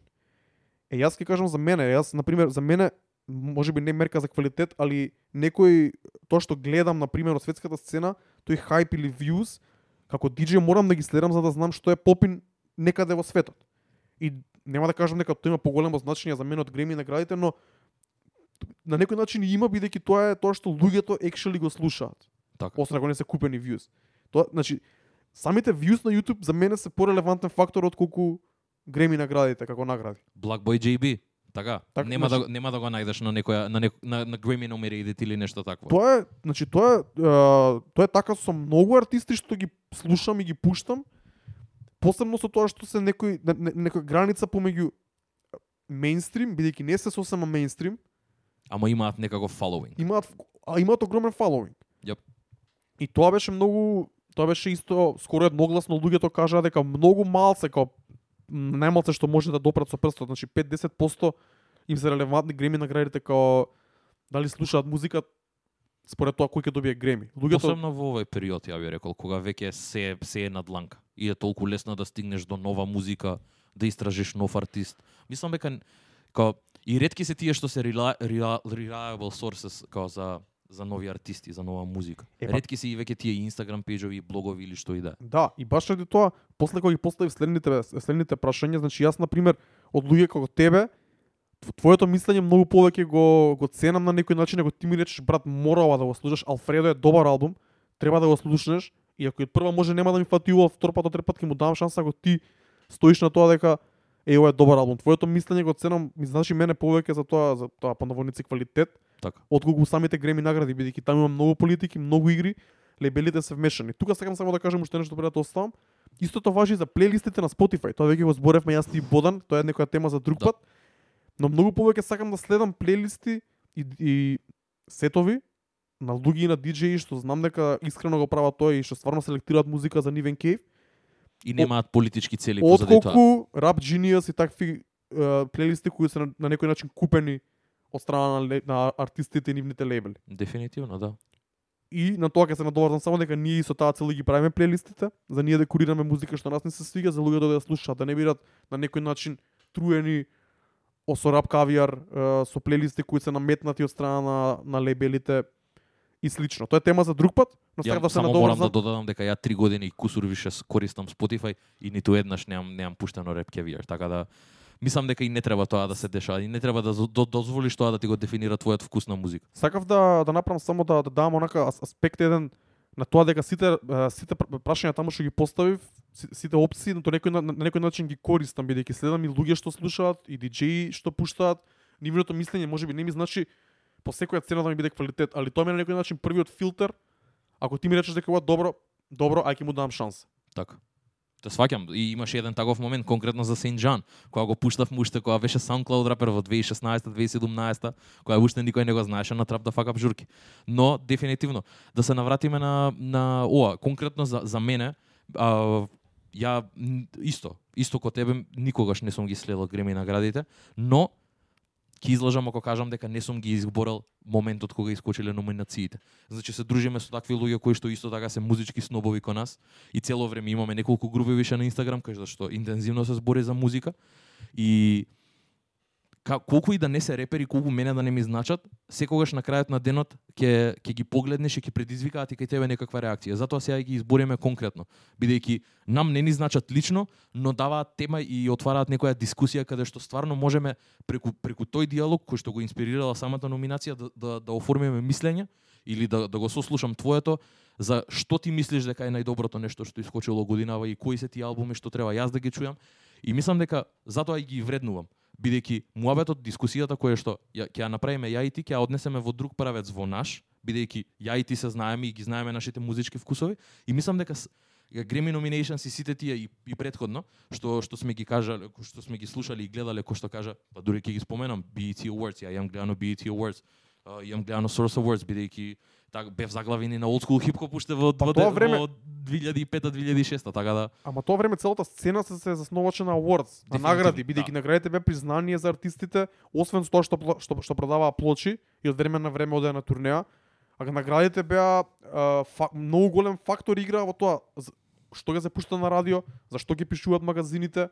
Е, јас ќе кажам за мене, јас, на пример, за мене, може би не мерка за квалитет, али некој, тоа што гледам, на пример, од светската сцена, тој хайп или views, како диџеј морам да ги следам за да знам што е попин некаде во светот. И нема да кажам дека тоа има поголемо значење за мене од Греми наградите, но на некој начин има бидејќи тоа е тоа што луѓето actually го слушаат Така. освен ако не се купени views. Тоа, значи, самите views на YouTube за мене се порелевантен фактор од колку Греми наградите како награди. Black Boy JB. Така. Така, нема значи- да нема да го најдеш на некоја на нек, на, на Grammy номерите или нешто такво. Тоа е, значи тоа е, тоа е така со многу артисти што ги слушам и ги пуштам. Посебно со тоа што се некој не, не, некоја граница помеѓу мејнстрим, бидејќи не се сосема мејнстрим, Ама имаат некаков following. имаат а имаат огромен фоловинг. Јап. И тоа беше многу тоа беше исто скоро едногласно луѓето кажаа дека многу малце како м, најмалце што може да допрат со прстот, значи 5-10% им се релевантни греми наградите како дали слушаат музика според тоа кој ќе добие греми. Луѓето Посебно во овој период, ја би рекол, кога веќе се се е на дланка и е толку лесно да стигнеш до нова музика, да истражиш нов артист. Мислам дека као и ретки се тие што се reliable sources као за за нови артисти, за нова музика. Е, па- Ретки се и веќе тие Instagram пејџови, блогови или што и да. Да, и баш ради тоа, после кога ги поставив следните следните прашања, значи јас на пример од луѓе како тебе, тв- твоето мислење многу повеќе го го ценам на некој начин, ако ти ми речеш брат, мора ова да го слушаш, Алфредо е добар албум, треба да го слушнеш, и ако и од прва може нема да ми фати ова, втор пат, трети пат ќе му дам шанса ако ти стоиш на тоа дека е ова е добар албум. Твоето мислење го ценам, ми значи мене повеќе за тоа за тоа по наводници квалитет, Така. отколку самите Греми награди, бидејќи таму има многу политики, многу игри, лебелите се вмешани. Тука сакам само да кажам уште нешто пред да оставам. Истото важи за плейлистите на Spotify. Тоа веќе го зборевме јас и Бодан, тоа е некоја тема за друг Да. пат. Но многу повеќе сакам да следам плейлисти и, и сетови на луѓе и на диџеи што знам дека искрено го прават тоа и што стварно селектираат музика за нивен кейф, И немаат политички цели позади тоа. отколку Rap Genius и такви плейлисти кои се на, на некој начин купени од страна на, на артистите и нивните лейбли. Дефинитивно, да. И на тоа ќе се надоврзам само дека ние и со таа цел ги правиме плейлистите, за ние да курираме музика што нас не се свига, за луѓето да ја слушаат, да не бидат на некој начин труени осо рап кавијар е, со плейлисти кои се наметнати од страна на, на лейбелите и слично. Тоа е тема за друг пат, но Ја сакав да се само морам да додадам дека ја три години и кусур више користам Spotify и ниту еднаш немам немам пуштено реп кевиер, така да мислам дека и не треба тоа да се дешава и не треба да до- дозволиш тоа да ти го дефинира твојот вкус на музика. Сакав да да направам само да да дам онака ас- аспект еден на тоа дека сите сите пр- прашања таму што ги поставив, си- сите опции на некој на, на некој начин ги користам бидејќи следам и луѓе што слушаат и диџеи што пуштаат. Нивното мислење можеби не ми значи по секоја цена да ми биде квалитет, али тоа ми е на некој начин првиот филтер. Ако ти ми речеш дека ова е добро, добро, ај ќе му дам шанса. Така. Те сваќам и имаше еден таков момент конкретно за Сен Джан, кога го пуштав уште кога беше SoundCloud рапер во 2016-2017, кога уште никој не го знаеше на Trap да факап журки. Но дефинитивно да се навратиме на на ова, конкретно за за мене, а, ја исто, исто ко тебе никогаш не сум ги следел Греми наградите, но ќе излажам ако кажам дека не сум ги изборал моментот кога искочиле номинациите. Значи се дружиме со такви луѓе кои што исто така се музички снобови кон нас и цело време имаме неколку групи више на Инстаграм кај што интензивно се збори за музика и ка, колку и да не се репери, колку мене да не ми значат, секогаш на крајот на денот ќе ќе ги погледнеш и ќе предизвикаат и кај тебе некаква реакција. Затоа сега ги избориме конкретно, бидејќи нам не ни значат лично, но даваат тема и отвараат некоја дискусија каде што стварно можеме преку преку тој диалог кој што го инспирирала самата номинација да да, да оформиме мислење или да да го сослушам твоето за што ти мислиш дека е најдоброто нешто што искочило годинава и кои се тие албуми што треба јас да ги чујам и мислам дека затоа и ги вреднувам бидејќи муабетот дискусијата која што ја ќе ја направиме ја и ти ќе ја однесеме во друг правец во наш бидејќи ја и ти се знаеме и ги знаеме нашите музички вкусови. И мислам дека с- ја Grammy nominations и сите тие и, и предходно што што сме ги кажале што сме ги слушале и гледале кој што кажа па дури ќе ги споменам BET Awards ја имам гледано BET Awards имам гледано Source Awards бидејќи так бев заглавени на old school хип хоп уште во, Па во, де- време- во 2005-2006 така да Ама тоа време целата сцена се се засноваше на awards, на награди, бидејќи да. наградите беа признание за артистите, освен тоа што што што продаваа плочи и од време на време одеа на турнеа, а наградите беа а, фак, многу голем фактор игра во тоа што ќе се пушта на радио, зашто ќе пишуваат магазините,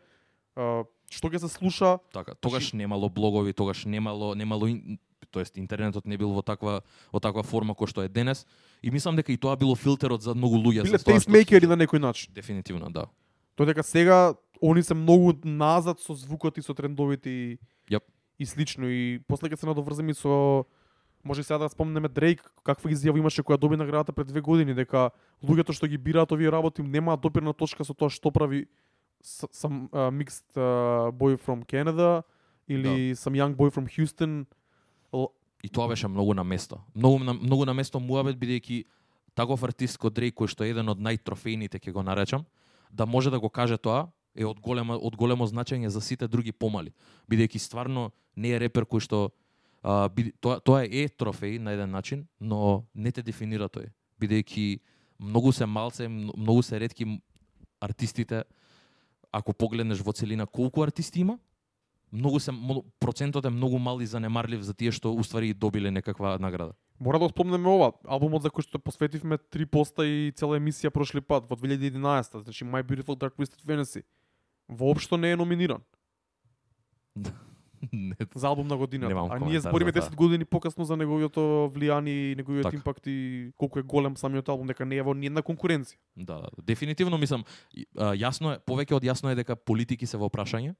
што ќе се слуша, Така, тогаш немало блогови, тогаш немало немало тоест интернетот не бил во таква во таква форма кој што е денес и мислам дека и тоа било филтерот за многу луѓе биле за тоа што- тейстмейкери на некој начин. Дефинитивно, да. Тоа дека сега они се многу назад со звукот и со трендовите и, Јап. и слично и после ќе се надоврзем и со може и сега да спомнеме Дрейк каква изјава имаше која доби наградата пред две години дека луѓето што ги бираат овие работи немаат допирна точка со тоа што прави с- some uh, mixed uh, boy from Canada или some young boy from Houston И тоа беше многу на место. Многу на, многу на место муабет бидејќи таков артист кој Дрейк кој што е еден од најтрофејните ќе го наречам, да може да го каже тоа е од големо од големо значење за сите други помали, бидејќи стварно не е репер кој што а, биде, тоа тоа е трофеј на еден начин, но не те дефинира тој, бидејќи многу се малце, многу се ретки артистите ако погледнеш во целина колку артисти има, многу се процентот е многу мал и занемарлив за тие што уствари и добиле некаква награда. Мора да спомнеме ова, албумот за кој што посветивме три поста и цела емисија прошли пат во 2011, значи My Beautiful Dark Twisted Fantasy. Воопшто не е номиниран Не, за албум на годината. А ние збориме за тоа. 10 години покасно за неговиото влијание и неговиот Така. импакт и колку е голем самиот албум, дека не е во ниедна конкуренција. Да, да, дефинитивно мислам, јасно е, повеќе од јасно е дека политики се во прашање.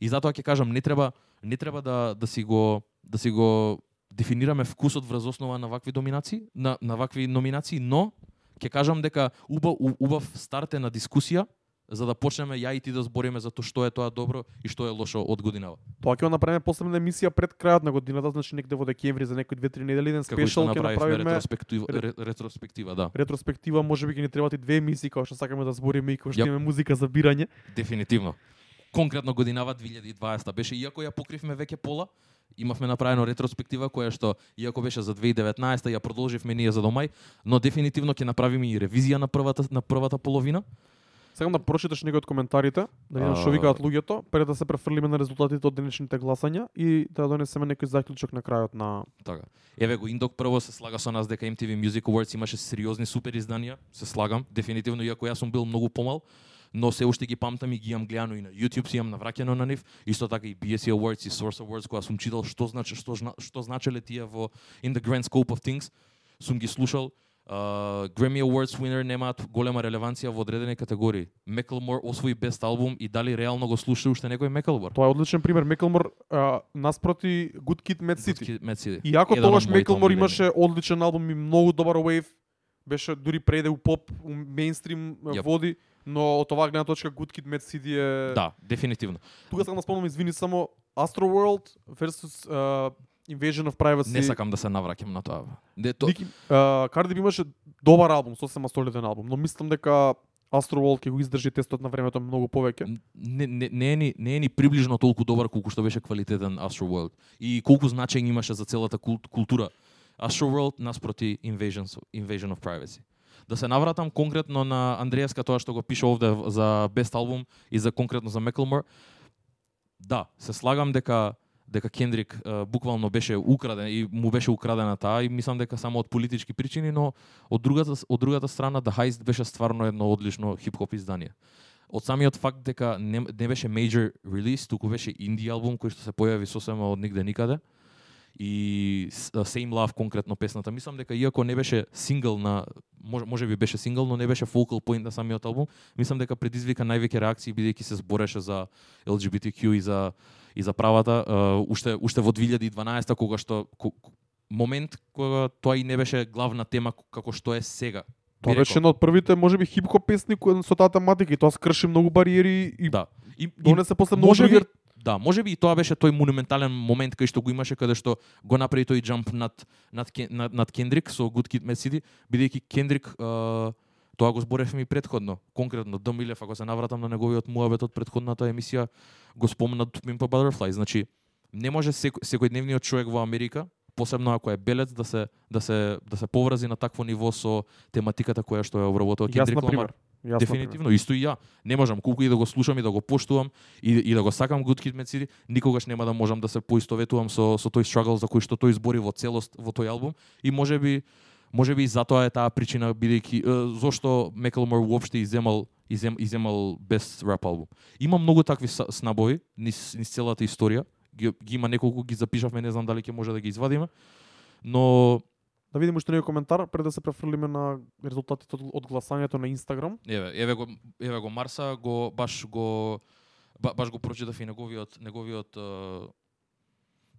И затоа ќе кажам, не треба не треба да да си го да си го дефинираме вкусот врз основа на вакви доминации, на на вакви номинации, но ќе кажам дека убав убав старт е на дискусија за да почнеме ја и ти да збориме за тоа што е тоа добро и што е лошо од годинава. Тоа ќе го направиме посебна емисија пред крајот на годината, значи некаде во декември за некои 2-3 недели еден спешал ќе направиме ретроспектива, ре, ретроспектива, да. ретроспектива, можеби ќе ни требаат и две емисии кога што сакаме да збориме и кога што имаме музика за бирање. Дефинитивно. Конкретно годинава 2020 беше, иако ја покривме веќе пола, имавме направено ретроспектива која што, иако беше за 2019, ја продолживме ние за до мај, но дефинитивно ќе направиме и ревизија на првата на првата половина. Сакам да прочиташ некои од коментарите, да видам што викаат луѓето, пред да се префрлиме на резултатите од денешните гласања и да донесеме некој заклучок на крајот на Така. Еве го Индок прво се слага со нас дека MTV Music Awards имаше сериозни супер изданија, се слагам, дефинитивно иако јас сум бил многу помал, но се уште ги памтам и ги имам гледано и на YouTube, си имам навраќено на нив, исто така и BSC Awards и Source Awards кога сум читал што значи што, што значеле тие во in the grand scope of things. сум ги слушал. Uh, Grammy Awards winner немаат голема релеванција во одредени категории. Меклмор освои бест албум и дали реално го слуша уште некој Меклмор? Тоа е одличен пример. Меклмор а, наспроти Good Kid, Mad City. Mad City. Иако Еден од тогаш Меклмор имаше одличен албум и многу добар wave, беше дури преде у поп, у мейнстрим yep. води, но од оваа гледна точка Good Kid, Mad City е... Да, дефинитивно. Тука сакам да спомнам, извини, само Astroworld versus uh, Invasion of Privacy. Не сакам да се навраќам на тоа. Де то Ники, uh, Cardi B имаше добар албум, сосема солиден албум, но мислам дека Astroworld ќе го издржи тестот на времето многу повеќе. не, не, не, е ни, не е ни приближно толку добар колку што беше квалитетен Astroworld. И колку значење имаше за целата кул, култура. Astroworld наспроти Invasion, Invasion of Privacy. Да се навратам конкретно на Андреевска тоа што го пише овде за Best Album и за конкретно за Macklemore. Да, се слагам дека дека Кендрик uh, буквално беше украден и му беше украдена таа и мислам дека само од политички причини, но од другата од другата страна The Heist беше стварно едно одлично хип-хоп издание. Од самиот факт дека не, не беше major release, туку беше инди албум кој што се појави сосема од нигде никаде. И Same Love конкретно песната, мислам дека иако не беше сингл на може, може би беше сингл, но не беше focal point на самиот албум, мислам дека предизвика највеќе реакции бидејќи се збореше за LGBTQ и за и за правата, uh, уште уште во 2012 кога што момент кога тоа и не беше главна тема како што е сега. Тоа беше едно од првите, можеби, хип-хоп песни кои со таа тематика и тоа скрши многу бариери и Да. И, и донесе после многу други да, може би и тоа беше тој монументален момент кај што го имаше каде што го направи тој джамп над над над, над Кендрик со Good Kid, Mad City, бидејќи Кендрик uh, тоа го зборевме и предходно, конкретно Д Милев, ако се навратам на неговиот муабет од предходната емисија, го спомна Pimp Butterfly, значи не може секој, секојдневниот човек во Америка, посебно ако е белец да се да се да се поврази на такво ниво со тематиката која што ја обработува Кендрик Ламар. Јас пример. Дефинитивно, исто и ја. Не можам, колку и да го слушам и да го поштувам и, и да го сакам Good Kid, Mad City, никогаш нема да можам да се поистоветувам со, со тој struggle за кој што тој збори во целост во тој албум. И може би, може би и затоа е таа причина, бидејќи, е, зошто Меклмор уопште иземал, изем, иземал Best Rap албум. Има многу такви снабови низ, низ целата историја. Ги, ги има неколку, ги запишавме, не знам дали ќе може да ги извадиме. Но Да видиме уште некој коментар пред да се префрлиме на резултатите од, гласањето на Инстаграм. Еве, еве го еве го Марса го баш го ба, баш го прочитав и неговиот неговиот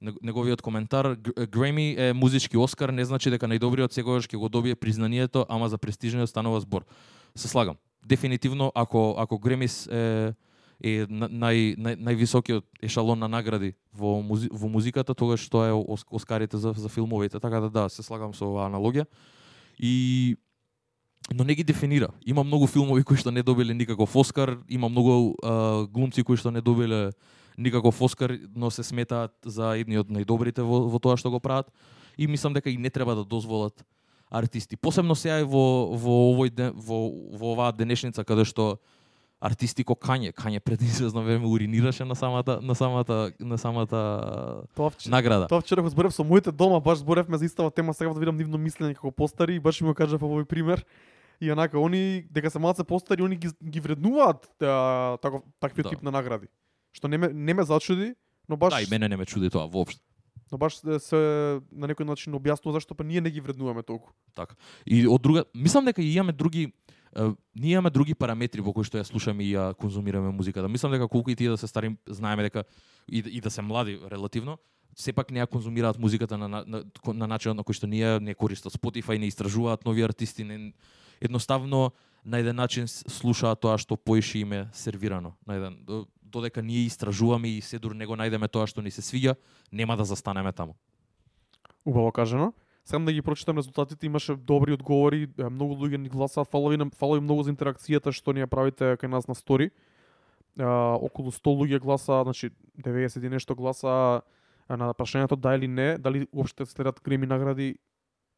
неговиот коментар Г- Греми е музички Оскар, не значи дека најдобриот секогаш ќе го добие признанието, ама за престижниот станува збор. Се слагам. Дефинитивно ако ако Гремис е е нај, нај, највисокиот ешалон на награди во, музи, во музиката, тогаш тоа е Оскарите за, за филмовите, така да да, се слагам со оваа аналогија. И но не ги дефинира. Има многу филмови кои што не добиле никаков Оскар, има многу а, глумци кои што не добиле никаков Оскар, но се сметаат за едни од најдобрите во, во тоа што го прават. И мислам дека и не треба да дозволат артисти. Посебно сега и во, во овој ден, во, во оваа денешница каде што артисти ко Кање, Кање пред известно време уринираше на самата на самата на самата Тоа вчера, награда. тоа вчера го зборев со моите дома, баш зборевме за истава тема, сега да видам нивно мислење како постари и баш ми го кажав овој пример. И онака, они, дека се малце постари, они ги, ги вреднуваат таков, таквиот Да. тип на награди. Што не ме, не ме зачуди, но баш, Да, и мене не ме чуди тоа воопшто но баш се, на некој начин објаснува зашто па ние не ги вреднуваме толку. Така. И од друга, мислам дека и имаме други е, ние имаме други параметри во кои што ја слушаме и ја конзумираме музиката. Мислам дека колку и тие да се старим, знаеме дека и, и да се млади релативно, сепак не ја конзумираат музиката на, на, на, на начинот на кој што ние не користат Spotify, не истражуваат нови артисти, не, едноставно на еден начин слушаат тоа што поише им е сервирано. На еден, додека ние истражуваме и се дур него најдеме тоа што ни се свиѓа, нема да застанеме таму. Убаво кажано. Сакам да ги прочитам резултатите, имаше добри одговори, многу луѓе ни гласаат, фала ви, фала ви многу за интеракцијата што ни ја правите кај нас на стори. А, околу 100 луѓе гласа, значи 90 и нешто гласа на прашањето да или не, дали уопште следат Греми награди,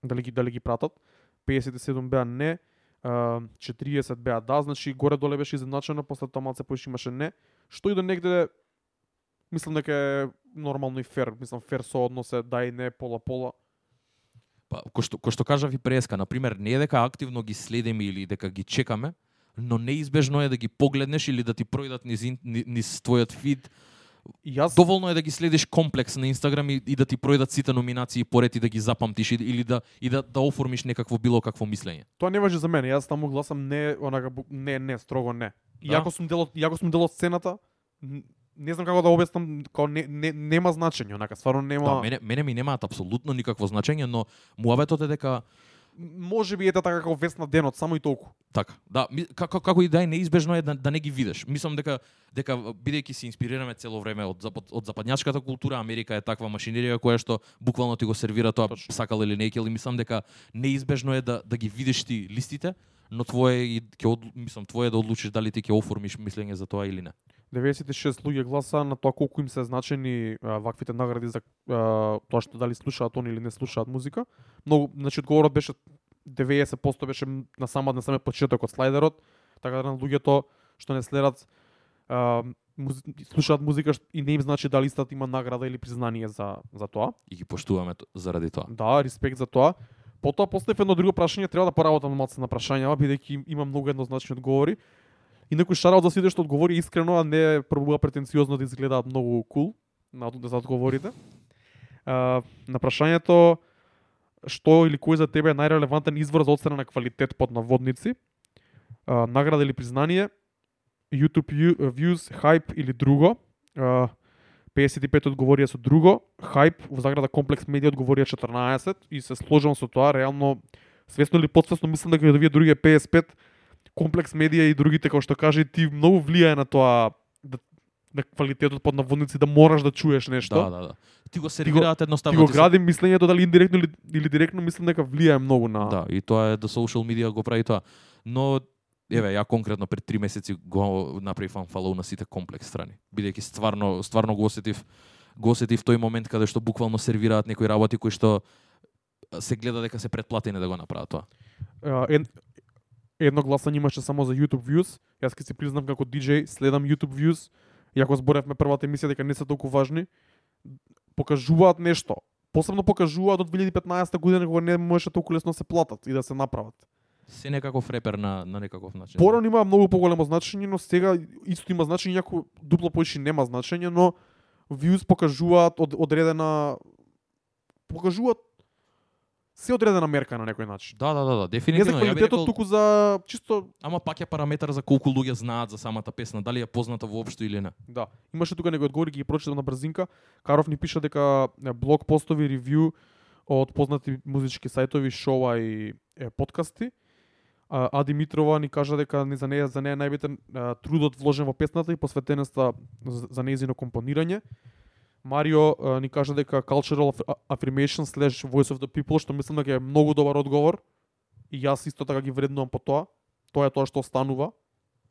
дали ги дали ги пратат. 57 беа не, 40 беа да, значи горе доле беше изедначено, после тоа малце поише имаше не, што и да негде мислам дека е нормално и фер, мислам фер сооднос е да и не пола пола. Па, кој што, кој што кажав и преска, на пример, не е дека активно ги следиме или дека ги чекаме, но неизбежно е да ги погледнеш или да ти пројдат низ, ин- ни- низ твојот фид јас Доволно е да ги следиш комплекс на Инстаграм и, и да ти пројдат сите номинации поред и да ги запамтиш и- или да и да да оформиш некакво било какво мислење. тоа не важи за мене. Јас таму гласам не онака не не строго не. Да? Иако сум дел од иако сум дел од сцената, не знам како да објаснам, као не, не нема значење, онака стварно нема. Да, мене мене ми немаат апсолутно никакво значење, но муабетот е дека може би ете така како вест на денот, само и толку. Така, да, ми- како како и да е неизбежно е да, да не ги видиш. Мислам дека дека бидејќи се инспирираме цело време од запад, од западњачката култура, Америка е таква машинерија која што буквално ти го сервира тоа сакал или не и мислам дека неизбежно е да да ги видиш ти листите, но твое и ќе од, мислам твое да одлучиш дали ти ќе оформиш мислење за тоа или не. 96 луѓе гласа на тоа колку им се значени а, ваквите награди за а, тоа што дали слушаат они или не слушаат музика. Многу, значи одговорот беше 90% беше на самот на самиот почеток од слайдерот, така да на луѓето што не следат а, музи... слушаат музика и не им значи дали истата има награда или признание за за тоа. И ги поштуваме заради тоа. Да, респект за тоа. Потоа поставив едно друго прашање, треба да поработам малце на прашањава, бидејќи има многу еднозначни одговори. И некој шараот за сите што одговори искрено, а не пробува претенциозно да изгледа многу кул на за одговорите. А, на прашањето што или кој за тебе е најрелевантен извор за оцена на квалитет под наводници? А, награда или признание? YouTube views, hype или друго? А, 55 одговорија со друго, Hype во заграда Комплекс Медија одговорија 14 и се сложувам со тоа, реално свесно или подсвесно мислам дека овие други 55 Комплекс Медија и другите како што кажа и ти многу влијае на тоа да, на квалитетот под наводници да мораш да чуеш нешто. Да, да, да. Ти го сервираат Ти едноставно. го ти се- гради мислењето дали индиректно или, или директно мислам дека влијае многу на Да, и тоа е да social media го прави тоа. Но еве ја конкретно пред три месеци го направив unfollow на сите комплекс страни. Бидејќи стварно стварно го осетив го осетив тој момент каде што буквално сервираат некои работи кои што се гледа дека се предплатени да го направат тоа. А, ед, едно гласање имаше само за YouTube views. Јас ке се признам како DJ следам YouTube views. Иако зборевме првата емисија дека не се толку важни, покажуваат нешто. Посебно покажуваат од 2015 година кога не можеше толку лесно да се платат и да се направат. Се некаков репер на на некаков начин. Порано има многу поголемо значење, но сега исто има значење, иако дупло поише нема значење, но views покажуваат од, одредена покажуваат се одредена мерка на некој начин. Да, да, да, да, Не за дефинитивно. Ја би квалитетот, рекол, туку за чисто ама пак е параметар за колку луѓе знаат за самата песна, дали е позната воопшто или не. Да. Имаше тука некои одговори, ги прочитам на брзинка. Каров ни пиша дека блог постови ревју од познати музички сајтови, шоуа и е, подкасти. А, Димитрова ни кажа дека не за неја за неја најбитен трудот вложен во песната и посветеноста за, нејзино компонирање. Марио ни кажа дека cultural aff- affirmation slash voice of the people, што мислам дека е многу добар одговор. И јас исто така ги вреднувам по тоа. Тоа е тоа што останува.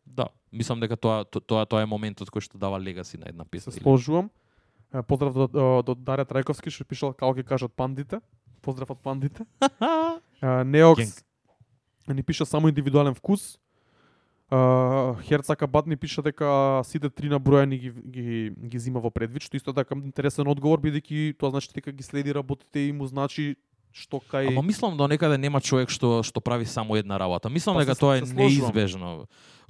Да, мислам дека тоа то- тоа тоа е моментот кој што дава легаси на една песна. Се сложувам. Поздрав до, до, до Дарја Трајковски што пишал како ќе кажат пандите. Поздрав од пандите. Неокс ни пиша само индивидуален вкус. Херцака Бат ни пиша дека сите три набројани ги, ги, ги зима во предвид, што исто така интересен одговор, бидејќи тоа значи дека ги следи работите и му значи што кај... Ама мислам да некаде нема човек што што прави само една работа. Мислам Па дека се- тоа е неизбежно.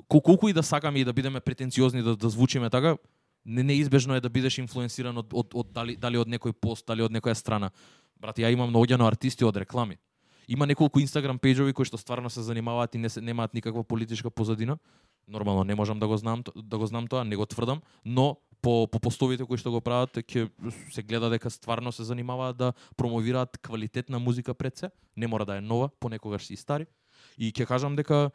Кол- Колку и да сакаме и да бидеме претенциозни да, да звучиме така, не неизбежно е да бидеш инфлуенсиран од, од, од дали, дали од некој пост, дали од некоја страна. Брат, ја имам наоѓано артисти од реклами. Има неколку Инстаграм пејџови кои што стварно се занимаваат и не се, немаат никаква политичка позадина. Нормално не можам да го знам да го знам тоа, не го тврдам, но по, по постовите кои што го прават ќе се гледа дека стварно се занимаваат да промовираат квалитетна музика пред се, не мора да е нова, понекогаш си и стари. И ќе кажам дека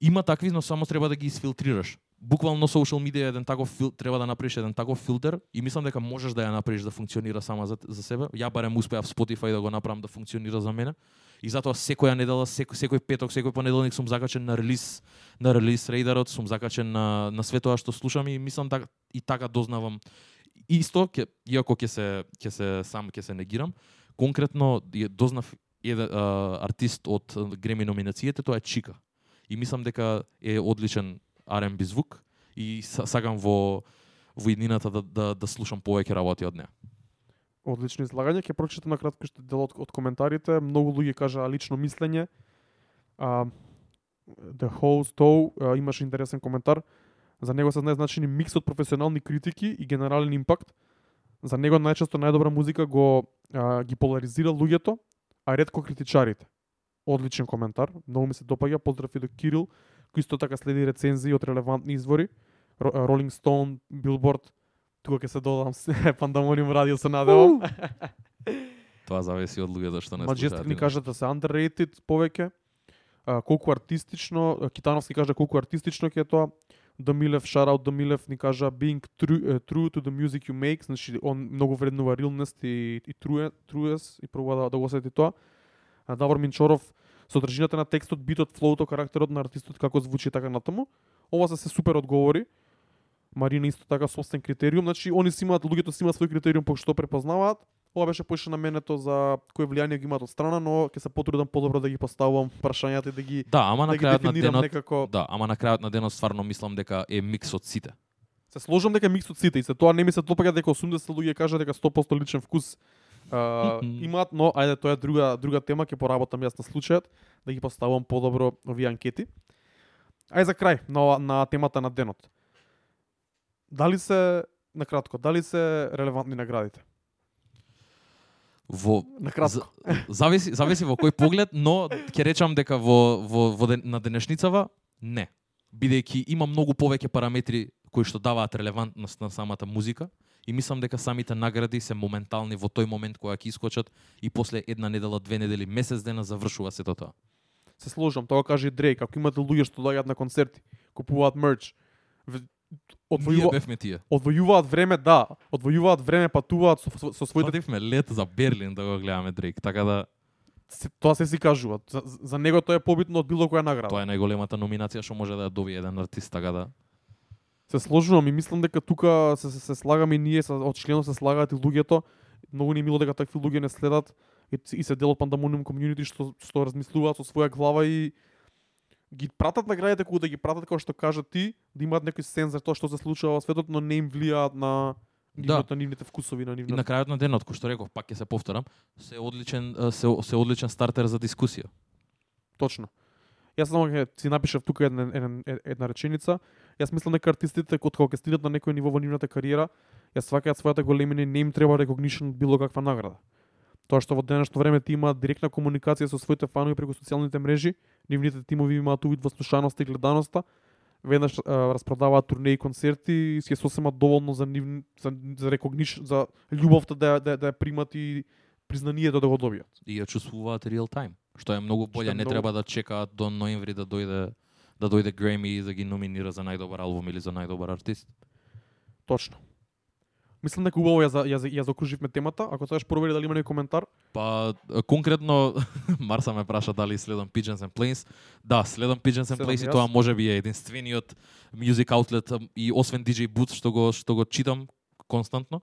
има такви, но само треба да ги изфилтрираш. Буквално social media еден таков фил, треба да направиш еден таков филтер и мислам дека можеш да ја направиш да функционира сама за, за себе. Ја барем успеав Spotify да го направам да функционира за мене. И затоа секоја недела, секој, секој петок, секој понеделник сум закачен на релиз на релиз рейдарот, сум закачен на на све тоа што слушам и мислам така и така дознавам исто ќе иако ќе се ќе се сам ќе се негирам, конкретно е дознав еден артист од Греми номинациите, тоа е Чика. И мислам дека е одличен R&B звук и сакам во во иднината да, да, да слушам повеќе работи од неа. Одлично излагање, ќе прочитам на кратко што дел од, од коментарите. Многу луѓе кажаа лично мислење. А, The Host Tow имаше интересен коментар. За него се знае значени микс од професионални критики и генерален импакт. За него најчесто најдобра музика го а, ги поларизира луѓето, а ретко критичарите. Одличен коментар, многу ми се допаѓа. Поздрав и до Кирил, исто така следи рецензии од релевантни извори. Rolling Stone, Billboard, тука ќе се додам Пандамониум радио се надевам. Тоа зависи од луѓето што не Majestic слушаат. ни иначе. кажа да се underrated повеќе. А, колку артистично, Китановски кажа колку артистично ќе е тоа. Домилев, shout out Домилев ни кажа being true, uh, true to the music you make, значи он многу вреднува realness и, и true, trueness и пробува да, да го осети тоа. А, Давор Минчоров, содржината на текстот, битот, флоуто, карактерот на артистот, како звучи така натаму. Ова се се супер одговори. Марина исто така собствен критериум, значи они си имаат луѓето си имаат свој критериум по што препознаваат. Ова беше поише на менето за кој влијание ги имаат од страна, но ќе се потрудам подобро да ги поставувам прашањата и да ги Да, ама да на крајот на денот некако. Да, ама на крајот на денот стварно мислам дека е микс од сите. Се сложам дека микс од сите и се тоа не ми се допаѓа дека 80 луѓе кажа дека 100% личен вкус а, имаат, но ајде тоа е друга друга тема, ќе поработам јас на случајот да ги поставувам подобро овие анкети. Ај за крај на на темата на денот. Дали се на кратко, дали се релевантни наградите? Во На кратко. За- зависи зависи во кој поглед, но ќе речам дека во во, во ден, на денешницава не. Бидејќи има многу повеќе параметри кои што даваат релевантност на самата музика и мислам дека самите награди се моментални во тој момент кога ќе искочат и после една недела, две недели, месец дена завршува сето тоа. се сложам, тоа каже Дрейк, ако имате луѓе што доаѓаат на концерти, купуваат мерч, одвојува, бевме тие. одвојуваат време, да, одвојуваат време, патуваат со, со, со своите Фативме лет за Берлин да го гледаме Дрейк, така да се, тоа се си кажува. За, за него тоа е побитно од било која награда. тоа е најголемата номинација што може да ја добие еден артист, така да Се сложувам и мислам дека тука се, се, се слагаме и ние, се, очигледно се слагаат и луѓето. Многу ни е мило дека такви луѓе не следат и, и се дел од Pandemonium community што, што размислуваат со своја глава и ги пратат наградите кога да ги пратат како што кажа ти, да имаат некој сенс за тоа што се случува во светот, но не им влијаат на нивното, на нивните вкусови, на И нивната на крајот на денот, кој што реков, пак ќе се повторам, се одличен се, се одличен стартер за дискусија. Точно. Јас само ќе си напишав тука една, една, една реченица. Јас мислам дека артистите кога кога стигнат на некој ниво во нивната кариера, ја сваќаат својата големина и не им треба од било каква награда. Тоа што во денешно време ти имаат директна комуникација со своите фанови преку социјалните мрежи, нивните тимови имаат увид во слушаноста и гледаноста, веднаш а, распродаваат турнеи и концерти и си е сосема доволно за нив за, за recognition, за љубовта да, да, да ја примат и признанието да го добијат. И ја чувствуваат real time, што е многу Што е боле, не треба да чекаат до ноември да дојде да дојде Греми и да ги номинира за најдобар албум или за најдобар артист. Точно. Мислам дека убаво ја, за- ја, ја закруживме темата. Ако сакаш провери дали има некој коментар, Па конкретно Марса ме праша дали следам Pigeons and Planes. Да, следам Pigeons and Planes и тоа може би е единствениот music outlet и освен DJ Boots што го што го читам константно.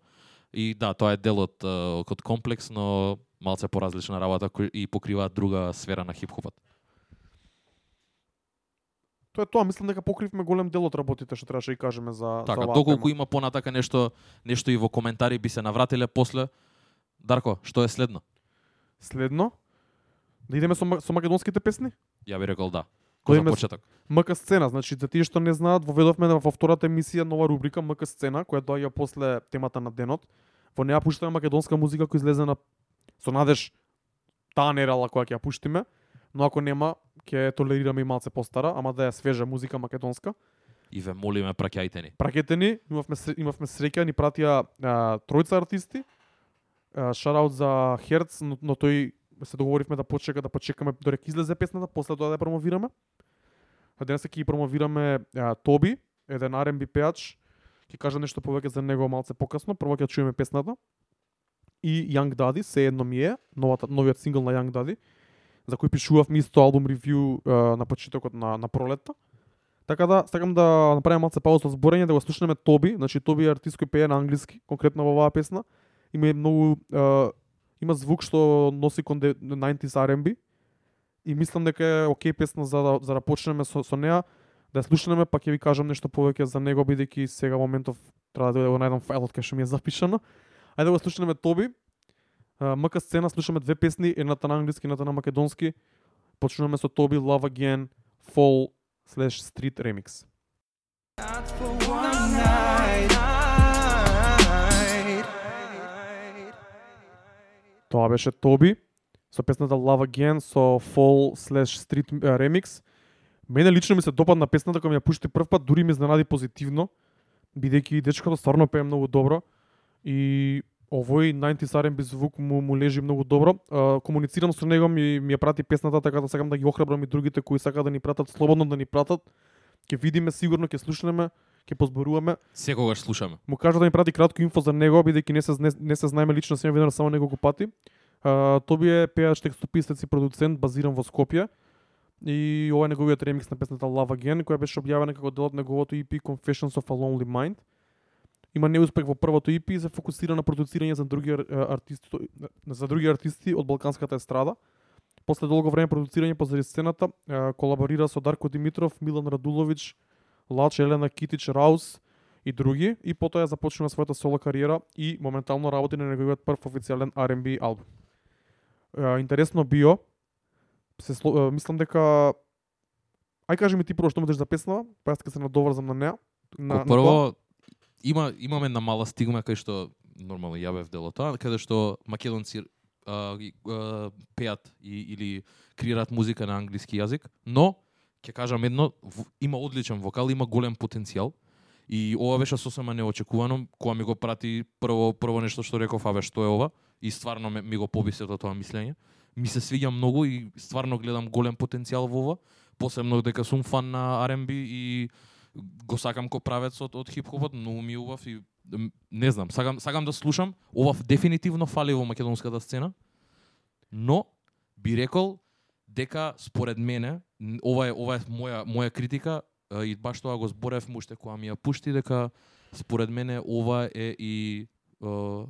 И да, тоа е дел од од комплекс, но малце поразлична работа и покриваат друга сфера на хип-хопот. Тоа е тоа. Мислам дека покривме голем дел од работите што требаше да и кажеме за Така, за доколку тема. има понатака нешто нешто и во коментари би се навратиле после. Дарко, што е следно? Следно, да идеме со, со македонските песни? Ја би рекол да. Кој за име- почеток? МК сцена, значи за тие што не знаат, воведовме во втората емисија нова рубрика МК сцена, која доаѓа после темата на денот. Во неа пуштаме македонска музика која излезе на со надеж таа нерала која ќе ја пуштиме, но ако нема, ќе толерираме и малце постара, ама да е свежа музика македонска. И ве молиме праќајте ни. Пракете ни, имавме имавме среќа, ни пратија а, тројца артисти. Шараут за Херц, но, но тој се договоривме да почека да почекаме додека излезе песната, после тоа да ја промовираме. А денес ќе промовираме а, Тоби, еден R&B пеач. Ќе кажа нешто повеќе за него малце покасно. Прво ќе чуеме песната. И Young Daddy, се едно ми е, новата, новиот сингл на Young Daddy, за кој пишувавме исто албум ревју а, на почетокот на, на пролетта. Така да, сакам да направиме малце пауза од зборење, да го слушнеме Тоби, значи Тоби е артист кој пее на англиски, конкретно во оваа песна. Има многу а, има звук што носи кон 90s R&B и мислам дека е окей песна за да, за да почнеме со, со неа, да ја слушнеме, па ќе ви кажам нешто повеќе за него бидејќи сега моментов треба да го најдам фајлот кај што ми е запишано. Ајде да го слушнеме Тоби. А, МК сцена слушаме две песни, едната на англиски, едната на македонски. Почнуваме со Тоби Love Again Fall slash Street Remix. Тоа беше Тоби со песната Love Again со Fall slash Street Remix. Мене лично ми се допадна песната која ми ја пушти прв пат, дури ми изненади позитивно, бидејќи дечкото стварно пее многу добро и овој 90s R&B звук му, му лежи многу добро. А, комуницирам со него, ми, ми ја прати песната, така да сакам да ги охрабрам и другите кои сакаат да ни пратат, слободно да ни пратат. Ќе видиме сигурно, ќе слушнеме, ќе позборуваме. Секогаш слушаме. Му кажа да ми прати кратко инфо за него, бидејќи не се не, не се знаеме лично се видено само неколку пати. А, Тоби е пеач, текстописец и продуцент базиран во Скопје. И ова е неговиот ремикс на песната Love Again, која беше објавена како дел од неговото EP Confessions of a Lonely Mind. Има неуспех во првото EP и се фокусира на продуцирање за други артисти за други артисти од балканската естрада. После долго време продуцирање позади сцената, колаборира со Дарко Димитров, Милан Радуловиќ, Лач, Елена Китич, Раус и други, и потоа ја започнува својата соло кариера и моментално работи на неговиот прв официјален R&B албум. Интересно био, се мислам дека Ај кажи ми ти прво што мислиш за песнава, па јас ќе се надоврзам на неа. На, прво, има, имаме една мала стигма кај што нормално ја бев дел од тоа, каде што македонци а, а, пеат и, или креираат музика на англиски јазик, но ќе кажам едно, в- има одличен вокал, има голем потенцијал. И ова беше сосема неочекувано, кога ми го прати прво прво нешто што реков, аве што е ова, и стварно ми, ми го побисе тоа тоа мислење. Ми се свиѓа многу и стварно гледам голем потенцијал во ова, посебно дека сум фан на R&B и го сакам ко правецот од, хип-хопот, но ми убав и не знам, сакам, сакам да слушам. Ова дефинитивно фали во македонската сцена, но би рекол дека според мене ова е ова е моја моја критика и баш тоа го зборев муште која ми ја пушти дека според мене ова е и е,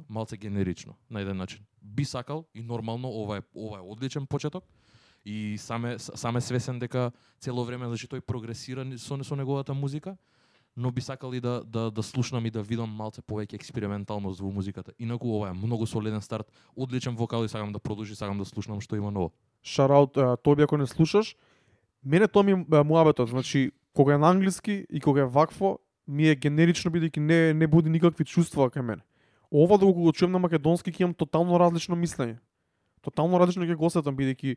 малце генерично на еден начин. Би сакал и нормално ова е ова е одличен почеток и саме саме свесен дека цело време значи тој прогресира со со неговата музика, но би сакал и да да да слушнам и да видам малце повеќе експерименталност во музиката. Инаку ова е многу солиден старт, одличен вокал и сакам да продолжи, сакам да слушнам што има ново. шараут Тоби ако не слушаш, мене тоа ми е муабетот, значи кога е на англиски и кога е вакво, ми е генерично бидејќи не не буди никакви чувства кај мене. Ова докога го чуем на македонски ќе имам тотално различно мислење. Тотално различно ќе го осетам бидејќи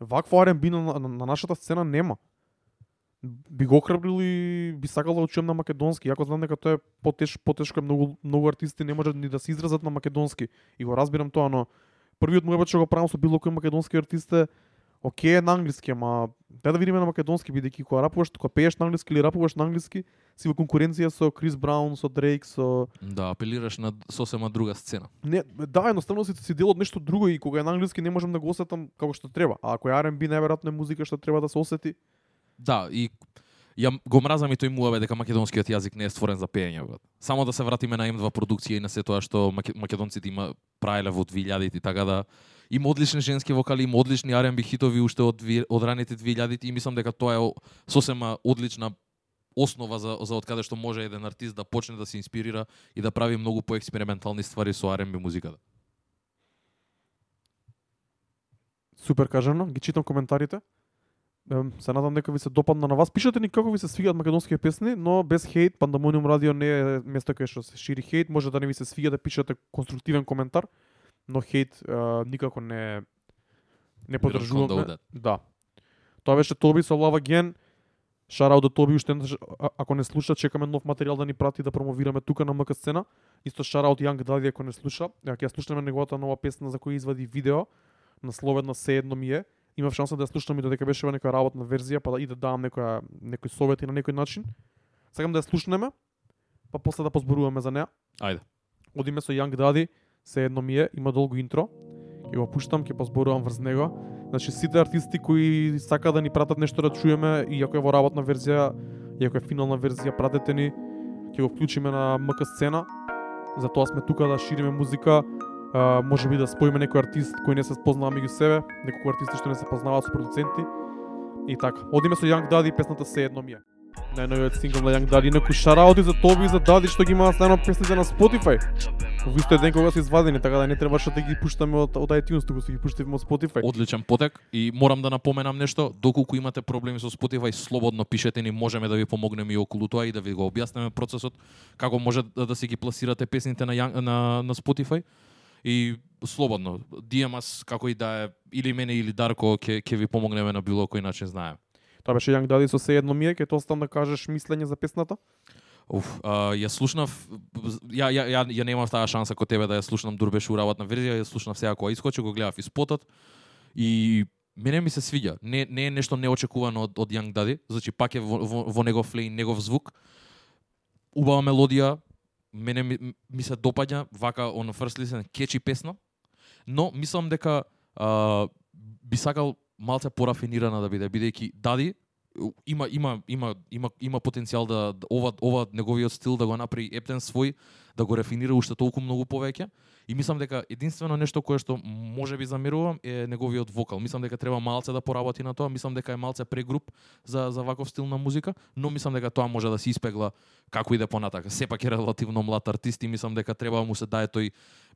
вакво R&B на, на, на нашата сцена нема. Би го охрабрил и би сакал да го на македонски, Јако знам дека тоа е потеш, потешко, многу многу артисти не можат ни да се изразат на македонски. И го разбирам тоа, но првиот мојот што го правам со било кој македонски артист е Океј е на англиски, ама дај да видиме на македонски, бидејќи кога рапуваш, кога пееш на англиски или рапуваш на англиски, си во конкуренција со Крис Браун, со Дрейк, со Да, апелираш на сосема друга сцена. не, да, едноставно си си дел од нешто друго и кога е на англиски не можам да го осетам како што треба. А ако е R&B најверојатно е музика што треба да се осети. Да, и ја го мразам и тој муаве дека македонскиот јазик не е створен за пеење. брат. Само да се вратиме на М2 продукција и на се тоа што маке- македонците има правеле во 2000-ти, така да има одлични женски вокали, има одлични R&B хитови уште од, од раните 2000-ти и мислам дека тоа е сосема одлична основа за, за од каде што може еден артист да почне да се инспирира и да прави многу поекспериментални ствари со R&B музиката. Супер кажано, ги читам коментарите. Се надам дека ви се допадна на вас. Пишете ни како ви се свигаат македонски песни, но без хейт. Пандамониум радио не е место кај што се шири хейт. Може да не ви се свига да пишете конструктивен коментар, но хейт е, никако не не поддржуваме. that. Да. Тоа беше Тоби со Love Again. Шараут до Тоби уште еднаш, ако не слуша, чекаме нов материјал да ни прати да промовираме тука на МК сцена. Исто шараут Young Daddy ако не слуша. Ја ќе ја слушнеме неговата нова песна за која извади видео насловена Се едно ми е. Имав шанса да ја слушнам и додека беше во некоја работна верзија, па да и да давам некоја некои совети на некој начин. Сакам да ја слушнеме, па после да позборуваме за неа. Ајде. Одиме со Young Daddy, се едно ми е, има долго интро и го пуштам, ќе позборувам врз него. Значи сите артисти кои сакаат да ни пратат нешто да чуеме, и ако е во работна верзија, и ако е финална верзија, пратете ни. Ќе го вклучиме на МК сцена. Затоа сме тука да шириме музика. А, може би да споиме некој артист кој не се спознава меѓу себе, некои артисти што не се познаваат со продуценти. И така. Одиме со Young Daddy, песната се едно ми е. Најновиот сингл на Young Daddy, некој шараоти за Тоби и за Дади што ги имаат најно песните на Spotify. Во истиот ден кога се извадени, така да не требаше да ги пуштаме од, од iTunes, туку се ги пуштивме од Spotify. Одличен потек и морам да напоменам нешто, доколку имате проблеми со Spotify, слободно пишете ни, можеме да ви помогнеме и околу тоа и да ви го објасниме процесот како може да, да си ги пласирате песните на Young, на на Spotify. И слободно, DM како и да е или мене или Дарко ќе ќе ви помогнеме на било кој начин знаем. Тоа беше Young Daddy со се едно ми е, ќе да кажеш мислење за песната. Уф, а, ја слушнав, ја, ја, ја, ја немав таа шанса кој тебе да ја слушнам дурбеш уработна верзија, ја слушнав сега кога искочи, го гледав и спотот и мене ми се свиѓа. Не, не е нешто неочекувано од, од Young Daddy, значи пак е во, во, во негов флейн, негов звук. Убава мелодија, мене ми, ми се допаѓа, вака on first listen, кечи песна, но мислам дека а, би сакал малце порафинирана да биде, бидејќи Дади има има има има има потенцијал да, да ова ова неговиот стил да го направи ептен свој, да го рафинира уште толку многу повеќе. И мислам дека единствено нешто кое што може би замерувам е неговиот вокал. Мислам дека треба малце да поработи на тоа, мислам дека е малце прегруп за за ваков стил на музика, но мислам дека тоа може да се испегла како иде понатака. Сепак е релативно млад артист и мислам дека треба му се даде тој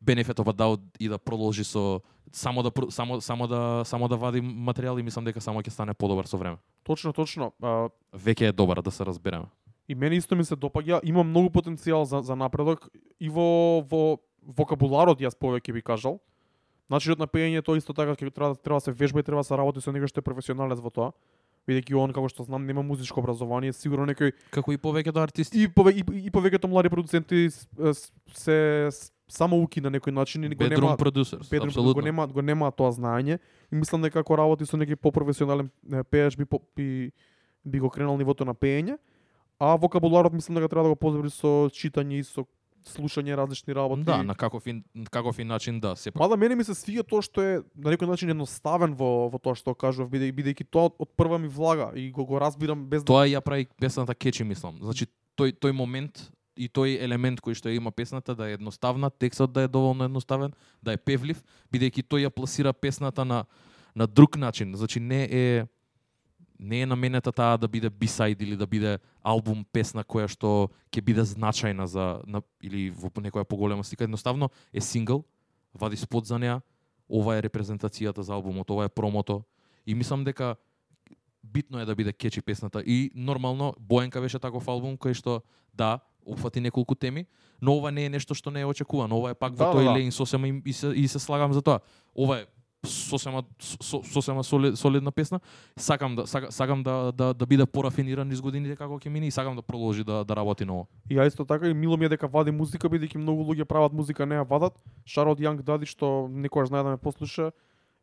benefit да a и да продолжи со само да само само да само да вади материјал и мислам дека само ќе стане подобар со време. Точно, точно. А, Веќе е добар да се разбереме. И мене исто ми се допаѓа, има многу потенцијал за, за напредок и во, во вокабуларот јас повеќе би кажал. Начинот на пеење тоа исто така ќе треба треба се вежба и треба да се работи со некој што е професионалец во тоа. Бидејќи он како што знам нема музичко образование, сигурно некој Како и повеќето артисти. и пове, и, и повеќето млади продуценти се с- само уки на некој начин и го Bedroom нема producers, Педро го апсолутно. нема го нема тоа знаење и мислам дека ако работи со некој попрофесионален пееш би би би го кренал нивото на пеење, а вокабуларот мислам дека треба да го подобри со читање и со слушање различни работи. Да, на каков и, каков и начин да, сепак. Мада мене ми се свиѓа тоа што е на некој начин едноставен во во тоа што кажував бидејќи бидејќи тоа од прва ми влага и го го разбирам без Тоа ја прави песната кечи, мислам. Значи, тој, тој момент и тој елемент кој што ја има песната да е едноставна, текстот да е доволно едноставен, да е певлив, бидејќи тој ја пласира песната на на друг начин. Значи не е не е наменета таа да биде бисайд или да биде албум песна која што ќе биде значајна за на, или во некоја поголема слика, едноставно е сингл, вади спот за неа, ова е репрезентацијата за албумот, ова е промото и мислам дека битно е да биде кечи песната и нормално Боенка беше таков албум кој што да опфати неколку теми, но ова не е нешто што не е очекувано. Ова е пак во Да, тој да, да. лейн сосема и, и, се, и се слагам за тоа. Ова е сосема со, сосема солид, солидна песна. Сакам да сака, сакам да да да биде порафиниран низ годините како ќе мине и сакам да продолжи да да работи на ова. И ја исто така и мило ми е дека вади музика бидејќи многу луѓе прават музика не ја вадат. Шарот Young Daddy што некогаш знае да ме послуша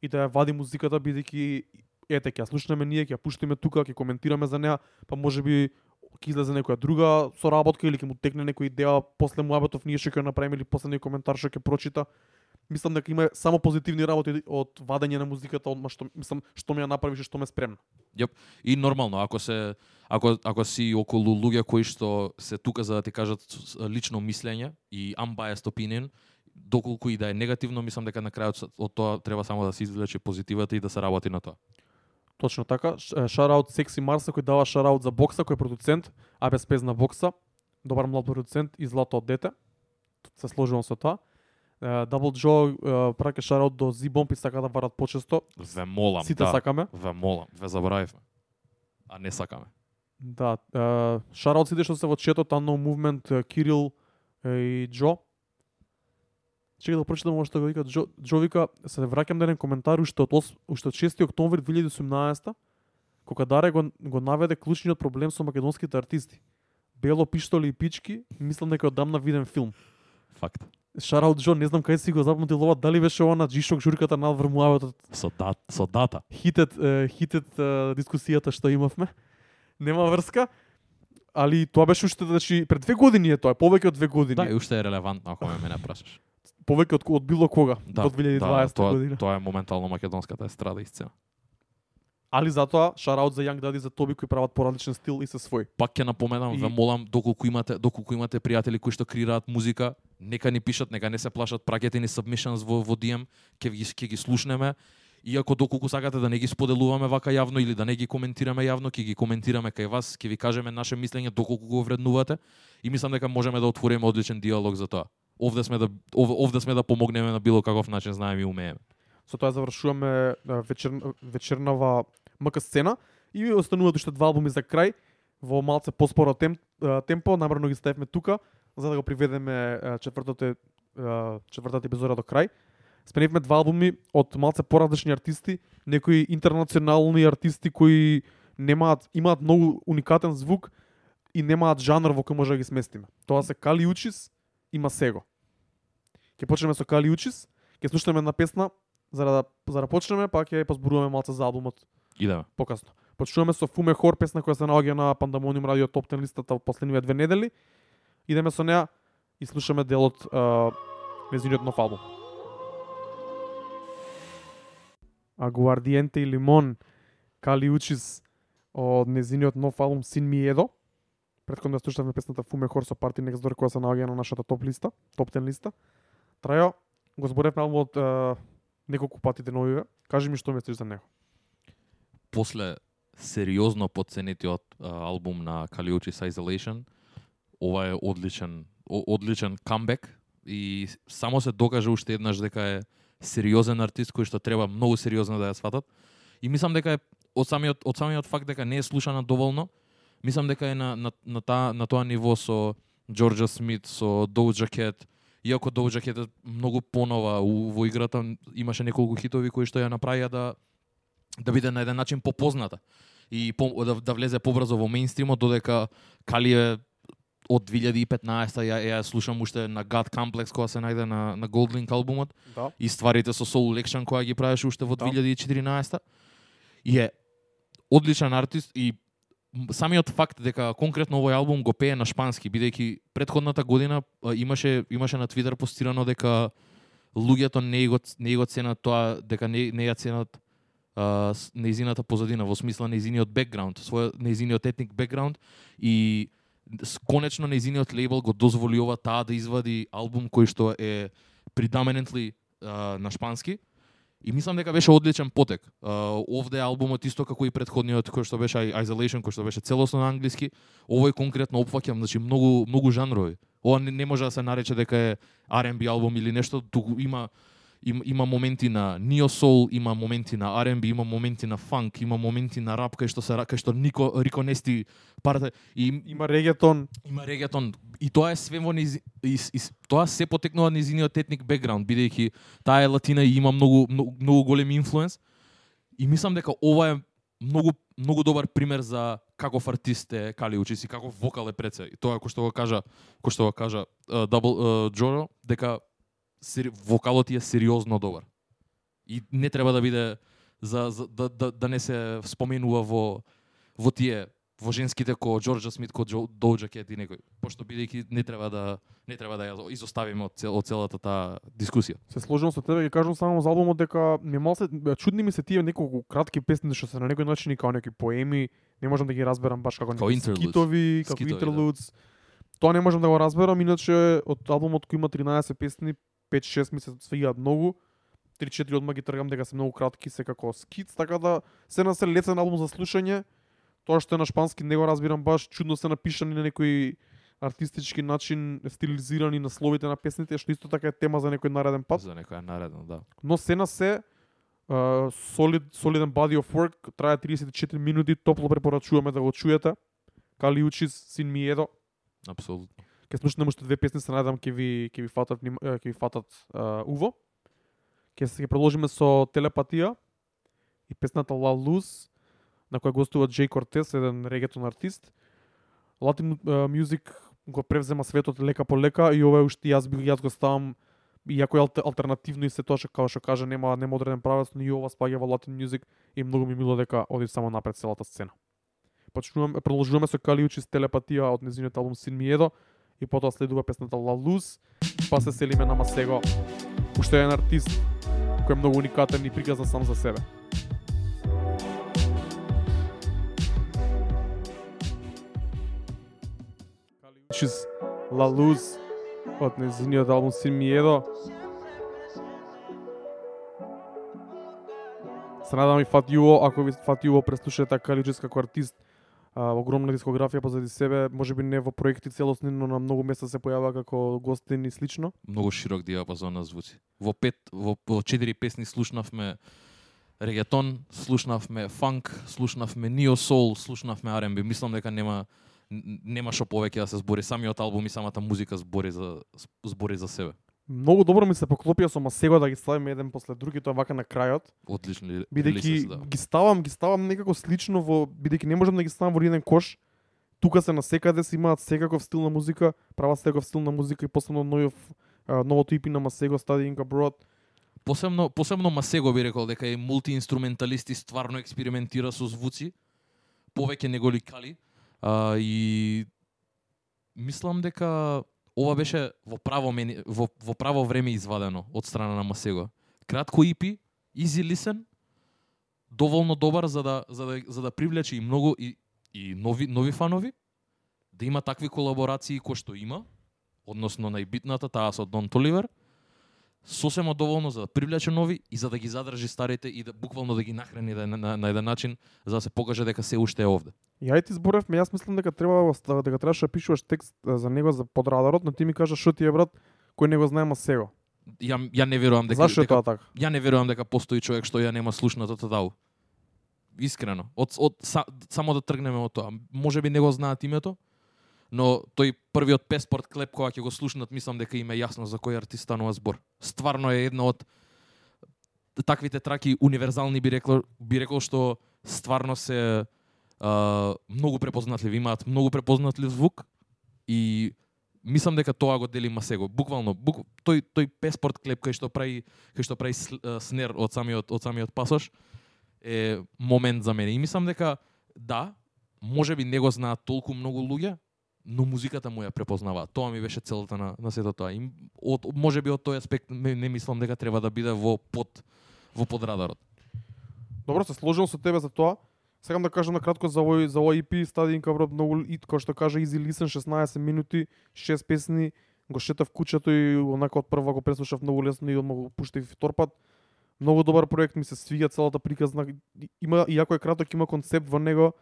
и да ја вади музиката бидејќи ете ќе слушнеме ние, ќе ја пуштиме тука, ќе коментираме за неа, па можеби ќе излезе некоја друга соработка или ќе му текне некоја идеја после муабетов ние што ќе направиме или после некој коментар што ќе прочита. Мислам дека има само позитивни работи од вадење на музиката, од што мислам што ме ја направиш што ме спремна. И нормално, ако се ако ако си околу луѓе кои што се тука за да ти кажат лично мислење и unbiased opinion, доколку и да е негативно, мислам дека на крајот од тоа треба само да се извлече позитивата и да се работи на тоа. Точно така. Шараут Секси Марса кој дава шараут за бокса, кој е продуцент, а без пезна бокса. Добар млад продуцент и злато од дете. Се сложувам со тоа. Дабл Джо праќа шараут до Зибомп и сака да варат почесто. Ве молам, Сите да. сакаме. Ве молам, ве заборавивме. А не сакаме. Да, шараут сите што се во четот Unknown Movement, Кирил и Джо. Чекај да прочитам ова што го вика Джо, Джо вика се враќам на еден коментар уште од уште од 6 октомври 2018 кога Даре го, го наведе клучниот проблем со македонските артисти. Бело пиштоли и пички, мислам дека одамна виден филм. Факт. Шараут Джо, не знам кај си го запамтил ова, дали беше она Джишок журката на Алвар Муаветот Со, дат, со дата. хитет, е, хитет е, дискусијата што имавме. Нема врска. Али тоа беше уште значи пред две години е тоа, повеќе од две години. Да, и уште е релевантно ако ме мене прашаш. Повеќе од, од било кога Да, до 2020 да, тоа, година. тоа е моментално македонската естрада и сцена. Али затоа шараут за Young Daddy за Тоби кои прават поразличен стил и се свој. Пак ќе напоменам, И- ве молам, доколку имате, доколку имате пријатели кои што креираат музика, нека ни пишат, нека не се плашат, праќате ни submissions во, во DM, ќе ги, ќе ги слушнеме. Иако доколку сакате да не ги споделуваме вака јавно или да не ги коментираме јавно, ќе ги коментираме кај вас, ќе ви кажеме наше мислење доколку го вреднувате и мислам дека можеме да отвориме одличен диалог за тоа овде сме да ов, овде сме да помогнеме на било каков начин знаеме и умееме. Со тоа завршуваме вечер, вечернава МК сцена и остануваат уште два албуми за крај во малце поспоро тем, темпо, намерно ги ставивме тука за да го приведеме четвртото четвртата епизода до крај. Сменивме два албуми од малце поразлични артисти, некои интернационални артисти кои немаат имаат многу уникатен звук и немаат жанр во кој може да ги сместиме. Тоа се Кали Учис и Масего. Ќе почнеме со Кали Учис, ќе слушнеме една песна за да за да почнеме, па ќе позборуваме малце за албумот Идеме. покасно. Почнуваме со Фуме Хор, песна која се наоѓа на Пандамониум радио топ 10 листата во последниве две недели. Идеме со неа и слушаме дел од а, незиниот нов албум. Агуардиенте и Лимон, Кали Учис од незиниот нов албум Син ми едо. Предходно да слушавме песната Фуме Horse со Party Next Door која се наоѓа на нашата топ листа, топ 10 листа. Трајо, го зборевме албумот е, неколку пати деновиве. Кажи ми што мислиш за него. После сериозно подценетиот албум на Калиучис Isolation, ова е одличен одличен камбек и само се докаже уште еднаш дека е сериозен артист кој што треба многу сериозно да ја сватат. И мислам дека е од самиот од самиот факт дека не е слушана доволно, мислам дека е на на на, та, на тоа ниво со Джорджа Смит, со Doja Cat, иако Doja Cat е многу понова у, во играта, имаше неколку хитови кои што ја направија да да биде на еден начин попозната и по, да, да влезе побрзо во меинстримот, додека Кали е од 2015 ја, ја слушам уште на God Complex која се најде на, на Goldlink албумот Да. и стварите со Soul Election која ги правеше уште во Да. 2014 и е одличен артист и самиот факт дека конкретно овој албум го пее на шпански бидејќи предходната година а, имаше имаше на Твитер постирано дека луѓето не го не го ценат тоа дека не не ја ценат а, неизината позадина во смисла неизиниот бекграунд, свој неизиниот етник бекграунд и конечно неизиниот лейбл го дозволи ова таа да извади албум кој што е predominantly а, на шпански. И мислам дека беше одличен потек. Uh, овде албумот исто како и предходниот, кој што беше Isolation, кој што беше целосно на англиски, овој конкретно опфаќам значи многу многу жанрови. Ова не, не може да се нарече дека е R&B албум или нешто, туку има има, има моменти на neo soul, има моменти на R&B, има моменти на фанк, има моменти на рап кај што се кај што нико Рико Нести парата и им- Има регетон, има регетон. И тоа е све во низ, и, и, тоа се потекнува низиниот етник бекграунд бидејќи таа е латина и има многу многу, многу голем инфлуенс. И мислам дека ова е многу многу добар пример за каков артист е Кали Учис и каков вокал е пред се. И тоа кој што го кажа, кој што го кажа uh, Double uh, Джоро дека сери, вокалот ти е сериозно добар. И не треба да биде за, за да, да, да не се споменува во во тие во женските ко Џорџа Смит, ко Джо, Доуджа Кет и некој, пошто бидејќи не треба да не треба да ја изоставиме од, цел, од целата таа дискусија. се сложувам со тебе, ќе кажам само за албумот дека ми е малце чудни ми се тие неколку кратки песни што се на некој начин и као некои поеми, не можам да ги разберам баш како некои скитови, како Скитови, да. интерлудс. Тоа не можам да го разберам, иначе од албумот кој има 13 песни, 5-6 ми се многу. 3-4 одма ги тргам дека се многу кратки, се како скиц, така да се на се лесен албум за слушање. Тоа што е на шпански не го разбирам баш, чудно се напишани на некој артистички начин, стилизирани насловите на песните, што исто така е тема за некој нареден пат. За некоја наредно, да. Но се на се, uh, solid, solid body of work, трае 34 минути, топло препорачуваме да го чуете. Кали Учис, Син ми едо. Апсолутно. Ке слушнеме уште две песни, се надам ќе ви ќе ви фатат ќе ви фатат uh, уво. Ќе се ќе продолжиме со телепатија и песната La Luz, на која гостува Джей Кортес, еден регетон артист. Latin uh, music го превзема светот лека по лека и ова е уште јас би јас го ставам иако е алтернативно и се тоа што како што кажа нема нема одреден правец, но и ова спаѓа во Latin music и многу ми мило дека оди само напред целата сцена. Почнуваме продолжуваме со Калиучи с телепатија од незиниот албум Син ми едо и потоа следува песната La Luz, па се селиме на Масего. Уште еден артист кој е многу уникатен и приказан сам за себе. Учис La Luz од незиниот албум Sin Miedo. Се надам и фати ако ви фати преслушате Кали така како артист, а, огромна дискографија позади себе, можеби не во проекти целосни, но на многу места се појава како гостин и слично. Многу широк диапазон на звуци. Во пет, во, во четири песни слушнавме регетон, слушнавме фанк, слушнавме нио сол, слушнавме R&B. Мислам дека нема нема што повеќе да се збори. Самиот албум и самата музика збори за збори за себе. Многу добро ми се поклопија со Масего да ги ставиме еден после друг и тоа вака на крајот. Одлични Бидејќи да. ги ставам, ги ставам некако слично во бидејќи не можам да ги ставам во еден кош. Тука се насекаде се имаат секаков стил на музика, прават секаков стил на музика и посебно новиот новото EP на Масего Studying Abroad. Посебно посебно Масего би рекол дека е мултиинструменталист и стварно експериментира со звуци. Повеќе него ли кали. А, и мислам дека ова беше во право мени, во, во право време извадено од страна на Масего. Кратко EP, easy listen, доволно добар за да за да за да привлече и многу и и нови нови фанови, да има такви колаборации кои што има, односно најбитната таа со Дон Толивер, сосема доволно за да привлече нови и за да ги задржи старите и да буквално да ги нахрани да, на, на, на еден начин за да се покаже дека се уште е овде. И ајде ти зборевме, јас мислам дека треба дека требаше да пишуваш текст за него за подрадарот, но ти ми кажа што ти е брат кој не го знае Масего. Ја ја не верувам дека Зашто дека тоа така? ја не верувам дека постои човек што ја нема слушнато тадау. Искрено. Од, од са, само да тргнеме од тоа. Може би не го знаат името, но тој првиот песпорт клеп кога ќе го слушнат, мислам дека им е јасно за кој артист станува збор. Стварно е една од таквите траки универзални би рекол би рекол што стварно се а, многу препознатливи, имаат многу препознатлив звук и мислам дека тоа го дели Масего. Буквално, бук, тој тој песпорт клеп кај што прави кај што прави снер од самиот од самиот пасош е момент за мене. И мислам дека да, може би не го знаат толку многу луѓе, но музиката му ја препознава. Тоа ми беше целта на, на сето тоа. И од, може би од тој аспект не, не мислам дека треба да биде во под во подрадарот. Добро, се сложил со тебе за тоа. Сакам да кажам на кратко за овој за овој EP Studying Abroad многу и како што кажа Easy Listen 16 минути, 6 песни, го шетав кучето и онака од прва го преслушав многу лесно и одма го пуштив втор пат. Многу добар проект, ми се свиѓа целата приказна. Има иако е краток, има концепт во него.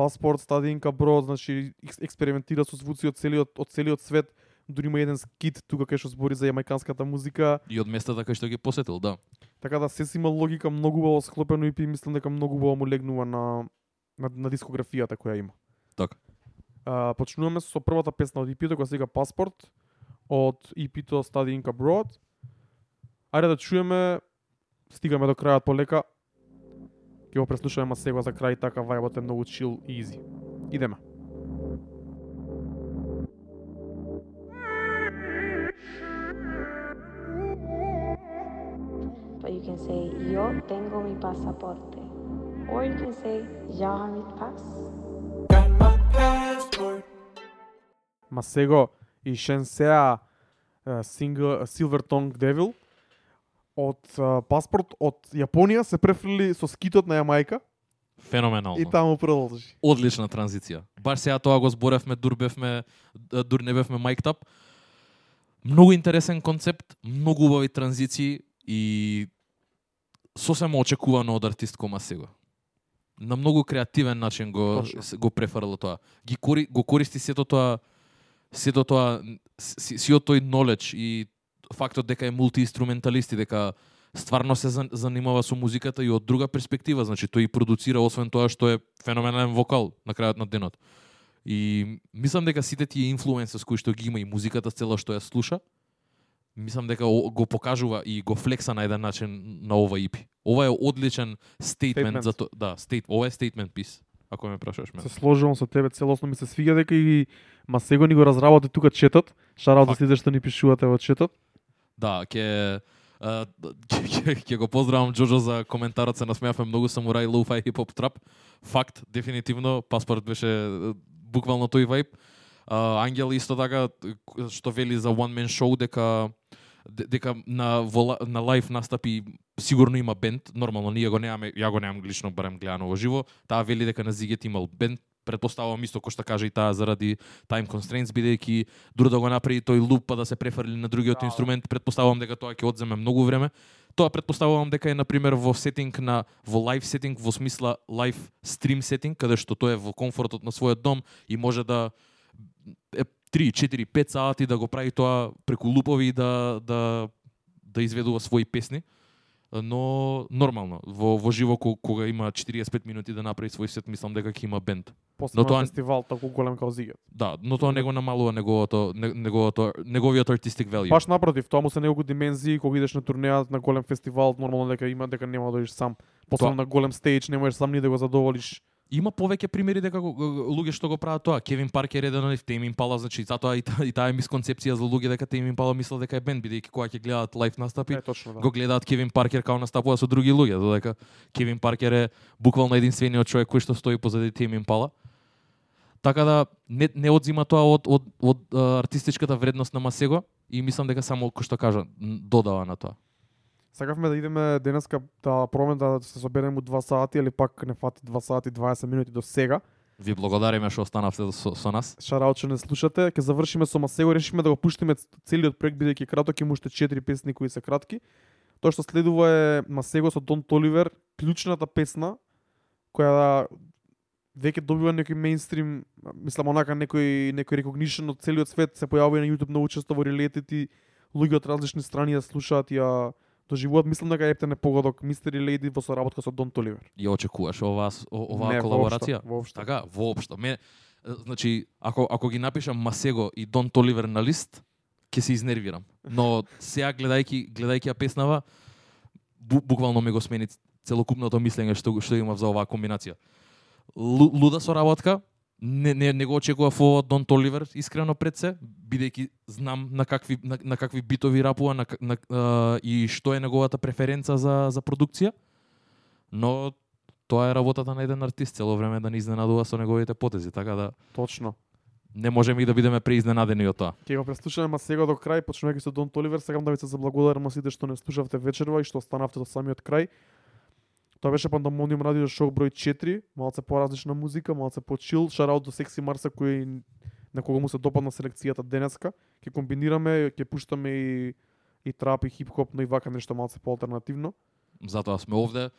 Паспорт, Studying Abroad, значи екс- експериментира со звуци од целиот од целиот свет. Дури има еден скит тука кај што збори за јамајканската музика. И од местата кај што ги посетил, да. Така да се си има логика многу убаво склопено и мислам дека многу убаво му легнува на на, на дискографијата која има. Така. А, почнуваме со првата песна од EP-то која се вика Паспорт од EP-то Studying Abroad. Ајде да чуеме стигаме до крајот полека. Ќе го преслушаме Масего за крај така вајбот е многу chill и easy. Идеме. But you can say, yo tengo mi pasaporte. Or you can say, jag har mitt pass. Масего и Шенсеа Silver Tongue Devil од а, паспорт од Јапонија се префрли со скитот на Јамајка Феноменално. и таму продолжи. Одлична транзиција. Баш сега тоа го зборевме, дур бевме, дур не бевме майктап. Многу интересен концепт, многу убави транзиции и сосема очекувано од артист кома сега. На многу креативен начин го Точно. го префрла тоа. Ги кори, го користи сето тоа сето тоа си- сиот тој knowledge и фактот дека е мултиинструменталист и дека стварно се зан- занимава со музиката и од друга перспектива, значи тој и продуцира освен тоа што е феноменален вокал на крајот на денот. И мислам дека сите тие инфлуенсерс кои што ги има и музиката цела што ја слуша, мислам дека го покажува и го флекса на еден начин на ова EP. Ова е одличен стейтмент за то, да, стейт, ова е стейтмент пис, ако ме прашаш ме. Се сложувам со тебе целосно ми се свиѓа дека и Масего ни го разработи тука четот. Шараут за сите што ни пишувате во четот. Да, ќе а, ќе ќе- го поздравам Џоџо за коментарот, се насмеавме многу самурај лоу-фај хип-хоп трап. Факт, дефинитивно, паспорт беше буквално тој вајб. Ангел исто така што вели за one man show дека дека на во, на лайв настапи сигурно има бенд, нормално ние го немаме, ја го немам лично барем гледано во живо. Таа вели дека на Зигет имал бенд, предпоставувам исто кој што каже и таа заради time constraints бидејќи дури да го направи тој луп па да се префрли на другиот Да, инструмент, предпоставувам дека тоа ќе одземе многу време. тоа предпоставувам дека е на пример во сетинг на во лайв сетинг во смисла лайв стрим сетинг каде што тој е во комфортот на својот дом и може да е 3, 4, 5 сати да го прави тоа преку лупови да да да изведува своји песни но нормално во во живо ко- кога има 45 минути да направи свој сет мислам дека ќе има бенд Посебно Но тоа- фестивал толку голем како Зигет. Да, но тоа не го намалува неговото не- неговото неговиот artistic value. Баш напротив, тоа му се неколку димензии кога идеш на турнеја на голем фестивал, нормално дека има дека нема да дојдеш сам. Посебно на голем стејдж не можеш сам ни да го задоволиш. Има повеќе примери дека луѓе што го прават тоа. Кевин Паркер е еден од нив, Тейм Импала, значи затоа и, та, и таа е мисконцепција за луѓе дека Тейм Импала мислел дека е бенд бидејќи кога ќе гледаат лайв настапи, Е точно да. го гледаат Кевин Паркер као настапува со други луѓе, додека Кевин Паркер е буквално единствениот човек кој што стои позади Тейм Импала. Така да не, не одзима тоа од, од, од, а, артистичката вредност на Масего и мислам дека само кој што кажа додава на тоа. Сакавме да идеме денеска да пробаме да се собереме у 2 сати, или пак не фати 2 сати 20 минути до сега. Ви благодариме што останавте со, со нас. Шараут што не слушате, ќе завршиме со Масего, решивме да го пуштиме целиот проект бидејќи краток, има уште 4 песни кои се кратки. Тоа што следува е Масего со Дон Толивер, клучната песна која веќе добива некој мейнстрим, мислам онака некој некој recognition од целиот свет, се појавува на YouTube многу често во релетити, луѓе од различни страни ја слушаат, ја доживуваат. Мислам дека Ептен е погодок Мистери Леди во соработка со Дон Толивер. Ја очекуваш оваа оваа Не, колаборација? воопшто. Така, воопшто. Ме, значи, ако, ако ги напишам Масего и Дон Толивер на лист, ќе се изнервирам. Но сега гледајќи гледајќи ја песнава, бу, буквално ми го смени целокупното мислење што што имав за оваа комбинација. Лу, луда соработка, не, не, не го очекував ово Дон Толивер искрено пред се, бидејќи знам на какви на, на какви битови рапува на, на, на и што е неговата преференца за за продукција. Но тоа е работата на еден артист цело време да не изненадува со неговите потези, така да Точно. не можеме и да бидеме преизненадени од тоа. Ќе го преслушаме Масего до крај, почнувајќи со Дон Толивер, сакам да ви се заблагодарам сите што не слушавте вечерва и што останавте до самиот крај. Тоа беше Пандамониум радио шоу број 4, малце поразлична музика, малце почил, шараут до Секси Марса кој на кого му се допадна селекцијата денеска. Ќе комбинираме, ќе пуштаме и и трап и хип-хоп, но и вака нешто малце поалтернативно. Затоа сме овде.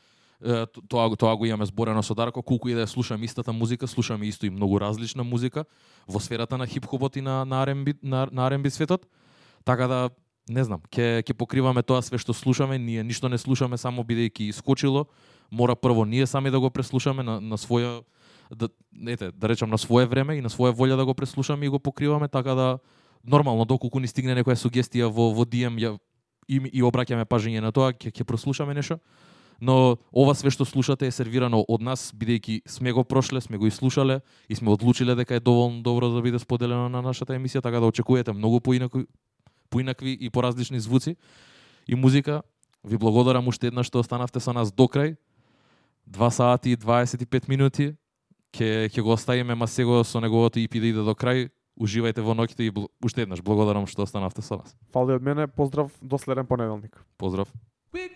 Е, Тоа, го- тоа го имаме зборено со Дарко, колку и да слушам истата музика, слушаме исто и многу различна музика во сферата на хип-хопот и на, на, R&B, на, на R&B светот. Така да, не знам, ќе ќе покриваме тоа све што слушаме, ние ништо не слушаме само бидејќи искочило, мора прво ние сами да го преслушаме на, на своја да ете, да речам на свое време и на своја волја да го преслушаме и го покриваме, така да нормално доколку ни стигне некоја сугестија во во DM ја и, и обраќаме пажење на тоа, ќе ќе прослушаме нешто. Но ова све што слушате е сервирано од нас, бидејќи сме го прошле, сме го слушале и сме одлучиле дека е доволно добро да биде споделено на нашата емисија, така да очекувате многу поинакви, поинакви и поразлични звуци и музика. Ви благодарам уште еднаш што останавте со нас до крај. 2 сати и 25 минути. Ќе ќе го оставиме Масего со неговото EP да иде до крај. Уживајте во ноќите и бл- уште еднаш благодарам што останавте со нас. Фали од мене, поздрав до следен понеделник. Поздрав. We